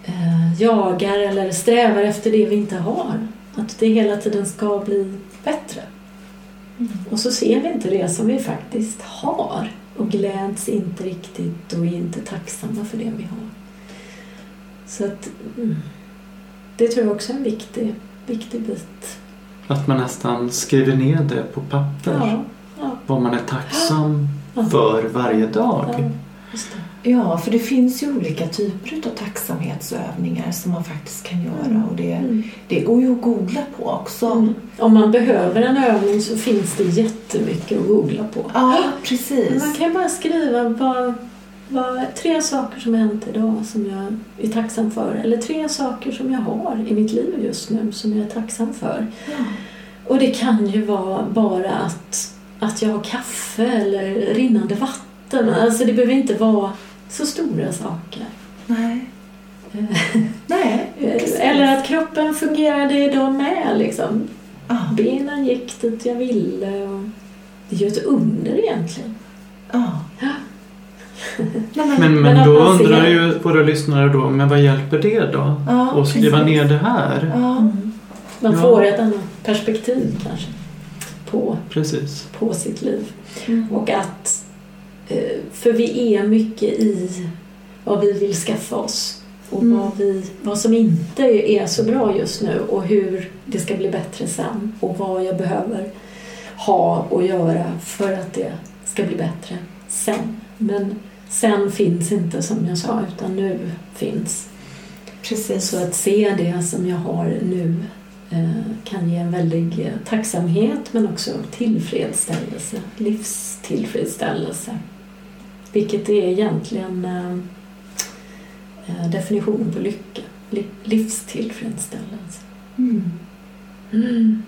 eh, jagar eller strävar efter det vi inte har. Att det hela tiden ska bli bättre. Mm. Och så ser vi inte det som vi faktiskt har och gläds inte riktigt och är inte tacksamma för det vi har. Så att mm, det tror jag också är en viktig, viktig bit. Att man nästan skriver ner det på papper. Ja, ja, Vad man är tacksam ja. för varje dag. Ja, för det finns ju olika typer av tacksamhetsövningar som man faktiskt kan göra och det, Mm. det går ju att googla på också. Mm. Om man behöver en övning så finns det jättemycket att googla på. Ja, Men precis. Man kan bara skriva vad, vad, tre saker som har hänt idag som jag är tacksam för. Eller tre saker som jag har i mitt liv just nu som jag är tacksam för. Ja. Och det kan ju vara bara att, att jag har kaffe eller rinnande vatten. Alltså det behöver inte vara så stora saker. Nej. Nej, precis. Eller att kroppen fungerade idag med. Liksom. Ja. Benen gick dit jag ville. Och det ju ett under egentligen. Ja. Nej, Men, men, Men då ser- undrar ju våra lyssnare då, men vad hjälper det då? Ja, att skriva precis. ner det här? Ja. Man Ja. får ett annat perspektiv kanske på, Precis. på sitt liv. Mm. Och att, eh, för vi är mycket i vad vi vill skaffa oss och Mm. vad, vi, vad som inte är så bra just nu och hur det ska bli bättre sen och vad jag behöver ha och göra för att det ska bli bättre sen. Men sen finns inte som jag sa utan nu finns. Precis. Så att se det som jag har nu eh, kan ge en väldig tacksamhet men också tillfredsställelse, livstillfredsställelse. Vilket är egentligen eh, eh definitionen på lycka, livstillfredsställelse. Mm. Mm.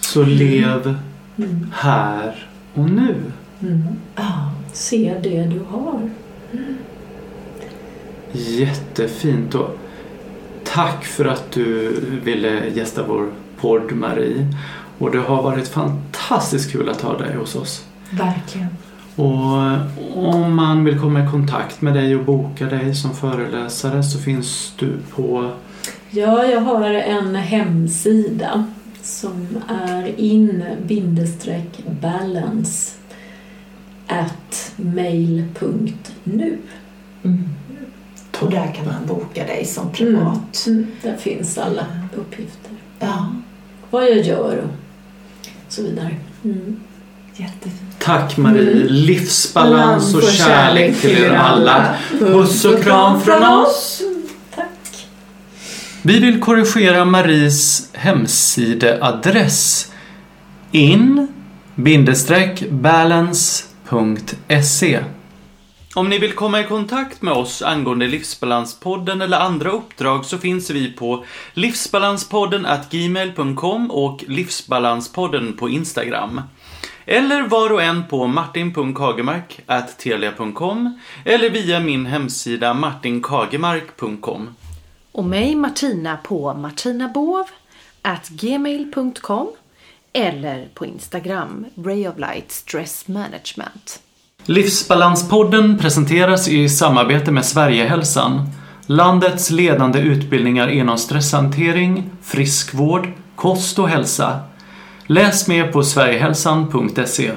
Så lev mm. här och nu. Mm. Ah, se det du har. Jättefint. Och tack för att du ville gästa vår podd Marie. Och det har varit fantastiskt kul att ha dig hos oss. Verkligen. Och om man vill komma i kontakt med dig och boka dig som föreläsare så finns du på? Ja, jag har en hemsida som är in-balance mail.nu. Mm. Och där kan man boka dig som privat. Mm. Mm. Där finns alla uppgifter. Ja. Vad jag gör och så vidare. Mm. Jättefint. Tack Marie. Mm. Livsbalans och, och kärlek till er alla. Puss och kram från oss. Tack. Vi vill korrigera Maries hemsideadress in balance.se om ni vill komma i kontakt med oss angående Livsbalanspodden eller andra uppdrag så finns vi på livsbalanspodden gmail.com och Livsbalanspodden på Instagram. Eller var och en på martin.kagemark.telia.com eller via min hemsida martinkagemark.com. Och mig Martina på martinabov.gmail.com eller på Instagram Ray of Light Stress Management. Livsbalanspodden presenteras i samarbete med Sverigehälsan, landets ledande utbildningar inom stresshantering, friskvård, kost och hälsa. Läs mer på sverigehalsan.se.